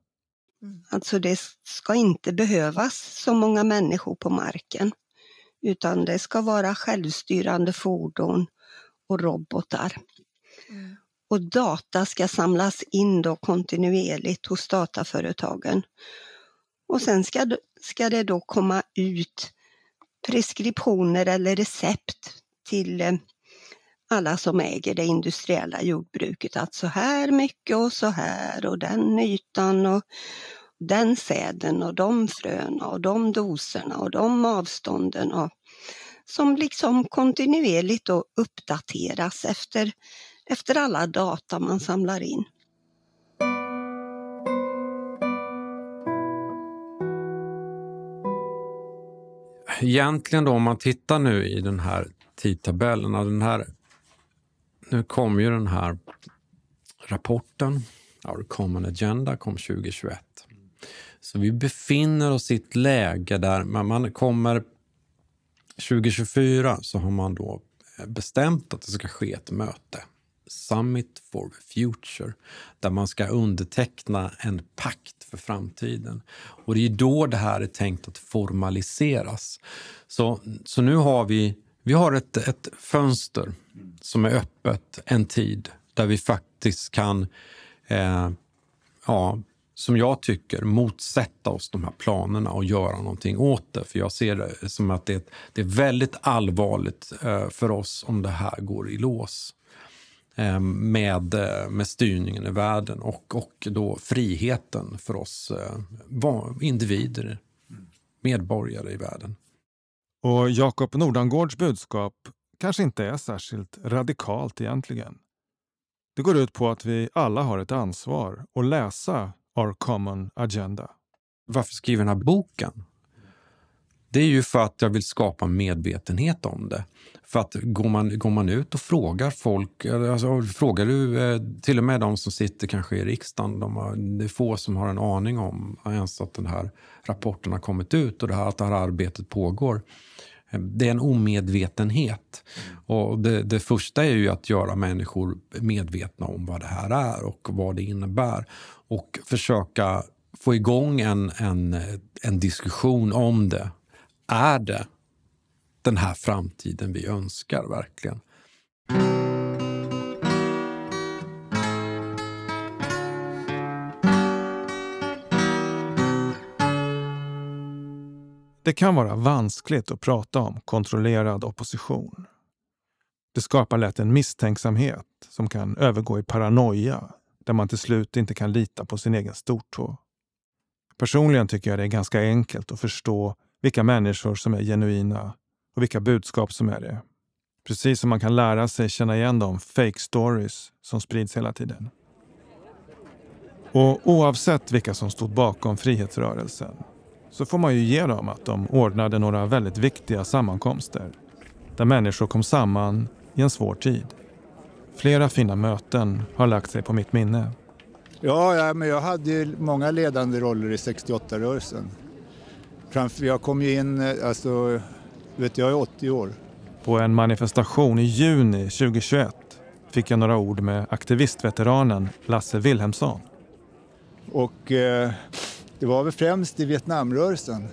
Alltså det ska inte behövas så många människor på marken, utan det ska vara självstyrande fordon och robotar. Mm. Och data ska samlas in då kontinuerligt hos dataföretagen. Och sen ska, ska det då komma ut preskriptioner eller recept till eh, alla som äger det industriella jordbruket att så här mycket och så här och den ytan och den säden och de fröna och de doserna och de avstånden och som liksom kontinuerligt då uppdateras efter, efter alla data man samlar in. Egentligen då om man tittar nu i den här tidtabellen, den här, nu kom ju den här rapporten, Our Common Agenda kom 2021. Så vi befinner oss i ett läge där man kommer 2024 så har man då bestämt att det ska ske ett möte. Summit for the Future, där man ska underteckna en pakt för framtiden. Och det är då det här är tänkt att formaliseras. Så, så nu har vi, vi har ett, ett fönster som är öppet en tid där vi faktiskt kan eh, ja, som jag tycker, motsätta oss de här planerna och göra någonting åt det. För jag ser det som att det, det är väldigt allvarligt eh, för oss om det här går i lås med, eh, med styrningen i världen och, och då friheten för oss individer, medborgare i världen. Och Jakob Nordangårds budskap kanske inte är särskilt radikalt egentligen. Det går ut på att vi alla har ett ansvar att läsa Our Common Agenda. Varför skriver den här boken? Det är ju för att jag vill skapa medvetenhet om det. För att går man, går man ut och frågar folk, alltså, frågar du eh, till och med de som sitter kanske i riksdagen, de har, det är få som har en aning om ens att den här rapporten har kommit ut och det här, att det här arbetet pågår. Eh, det är en omedvetenhet. Och det, det, första är ju att göra människor medvetna om vad det här är och vad det innebär och försöka få igång en, en, en diskussion om det. Är det den här framtiden vi önskar verkligen? Det kan vara vanskligt att prata om kontrollerad opposition. Det skapar lätt en misstänksamhet som kan övergå i paranoia där man till slut inte kan lita på sin egen stortå. Personligen tycker jag det är ganska enkelt att förstå vilka människor som är genuina och vilka budskap som är det. Precis som man kan lära sig känna igen de fake stories som sprids hela tiden. Och oavsett vilka som stod bakom frihetsrörelsen så får man ju ge dem att de ordnade några väldigt viktiga sammankomster där människor kom samman i en svår tid. Flera fina möten har lagt sig på mitt minne. Ja, ja men jag hade ju många ledande roller i 68-rörelsen. Jag kom ju in, eh, alltså, vet jag är 80 år. På en manifestation i juni 2021 fick jag några ord med aktivistveteranen Lasse Wilhelmsson. Och eh, det var väl främst i Vietnamrörelsen.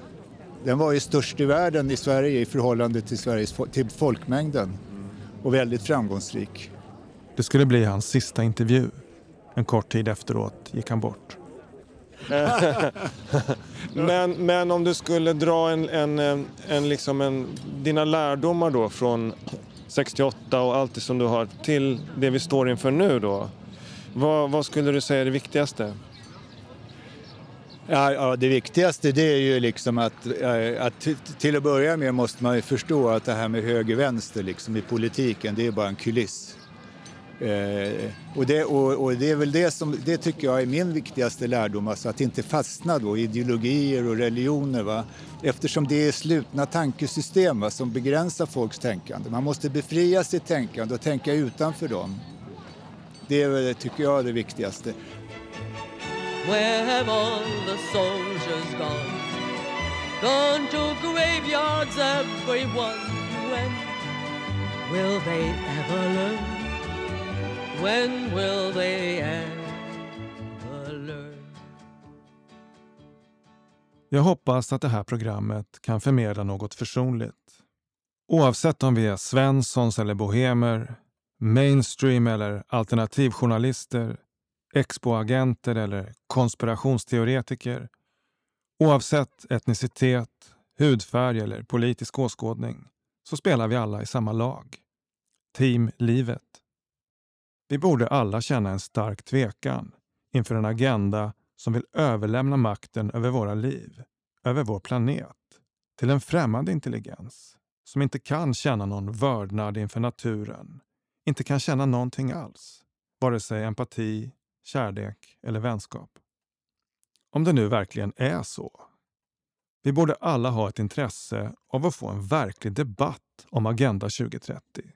Den var ju störst i världen i Sverige i förhållande till, Sveriges, till folkmängden och väldigt framgångsrik. Det skulle bli hans sista intervju. En kort tid efteråt gick han bort. Eh, men, men om du skulle dra en, en, eh, en, liksom en, dina lärdomar då från 68 och allt det som du har till det vi står inför nu då. Vad, vad skulle du säga är det viktigaste? Ja, ja, det viktigaste det är ju liksom att, eh, att till att börja med måste man ju förstå att det här med höger-vänster liksom i politiken, det är bara en kuliss. Eh, och, det, och, och, det är väl det som, det tycker jag är min viktigaste lärdom, alltså att inte fastna då i ideologier och religioner. Va? Eftersom det är slutna tankesystem va, som begränsar folks tänkande. Man måste befria sitt tänkande och tänka utanför dem. Det är, tycker jag är det viktigaste. Where have all the soldiers gone? Gone to graveyards everyone. When will they ever learn? When will they ever learn? Jag hoppas att det här programmet kan förmedla något försonligt. Oavsett om vi är Svenssons eller bohemer, mainstream eller alternativjournalister expoagenter eller konspirationsteoretiker. Oavsett etnicitet, hudfärg eller politisk åskådning så spelar vi alla i samma lag. Team Livet. Vi borde alla känna en stark tvekan inför en agenda som vill överlämna makten över våra liv, över vår planet, till en främmande intelligens som inte kan känna någon vördnad inför naturen, inte kan känna någonting alls, vare sig empati, kärlek eller vänskap. Om det nu verkligen är så. Vi borde alla ha ett intresse av att få en verklig debatt om Agenda 2030.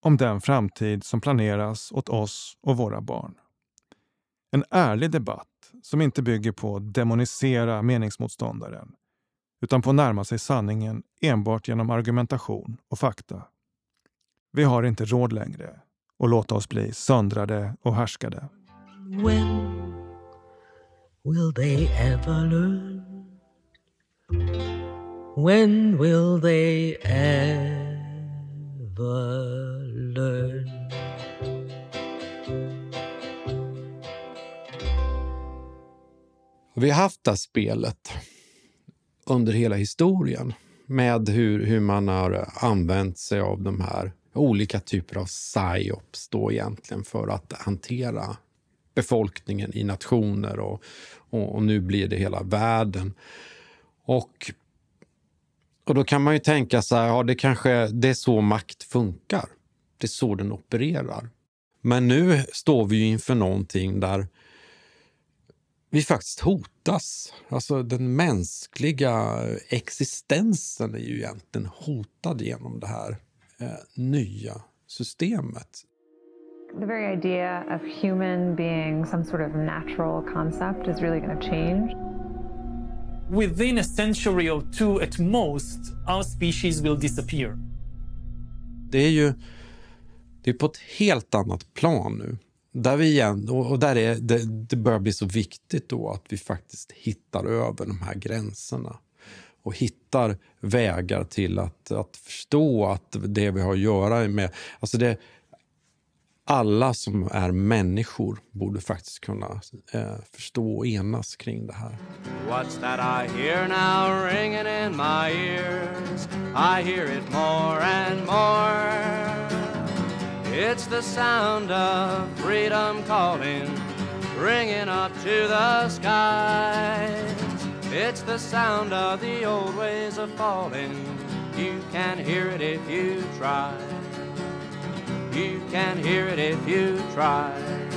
Om den framtid som planeras åt oss och våra barn. En ärlig debatt som inte bygger på att demonisera meningsmotståndaren utan på att närma sig sanningen enbart genom argumentation och fakta. Vi har inte råd längre att låta oss bli söndrade och härskade. When will they ever learn? When will they ever learn? Vi har haft det här spelet under hela historien med hur, hur man har använt sig av de här olika typer av psyops då egentligen för att hantera befolkningen i nationer och, och, och, nu blir det hela världen. Och, och då kan man ju tänka så här, ja det kanske det är så makt funkar. Det är så den opererar. Men nu står vi ju inför någonting där vi faktiskt hotas. Alltså den mänskliga existensen är ju egentligen hotad genom det här eh, nya systemet. The very idea of human being some sort of natural concept is really going to change. Within a century or two at most, our species will disappear. Det är ju det är på ett helt annat plan nu. Där vi igen, och där är det, det börjar bli så viktigt då att vi faktiskt hittar över de här gränserna och hittar vägar till att, att förstå att det vi har att göra med... Alltså det, alla som är människor borde faktiskt kunna eh, förstå och enas kring det här. What's that I hear now ringing in my ears? I hear it more and more. It's the sound of freedom calling Ringing up to the skies. It's the sound of the old ways of falling. You can hear it if you try. You can hear it if you try.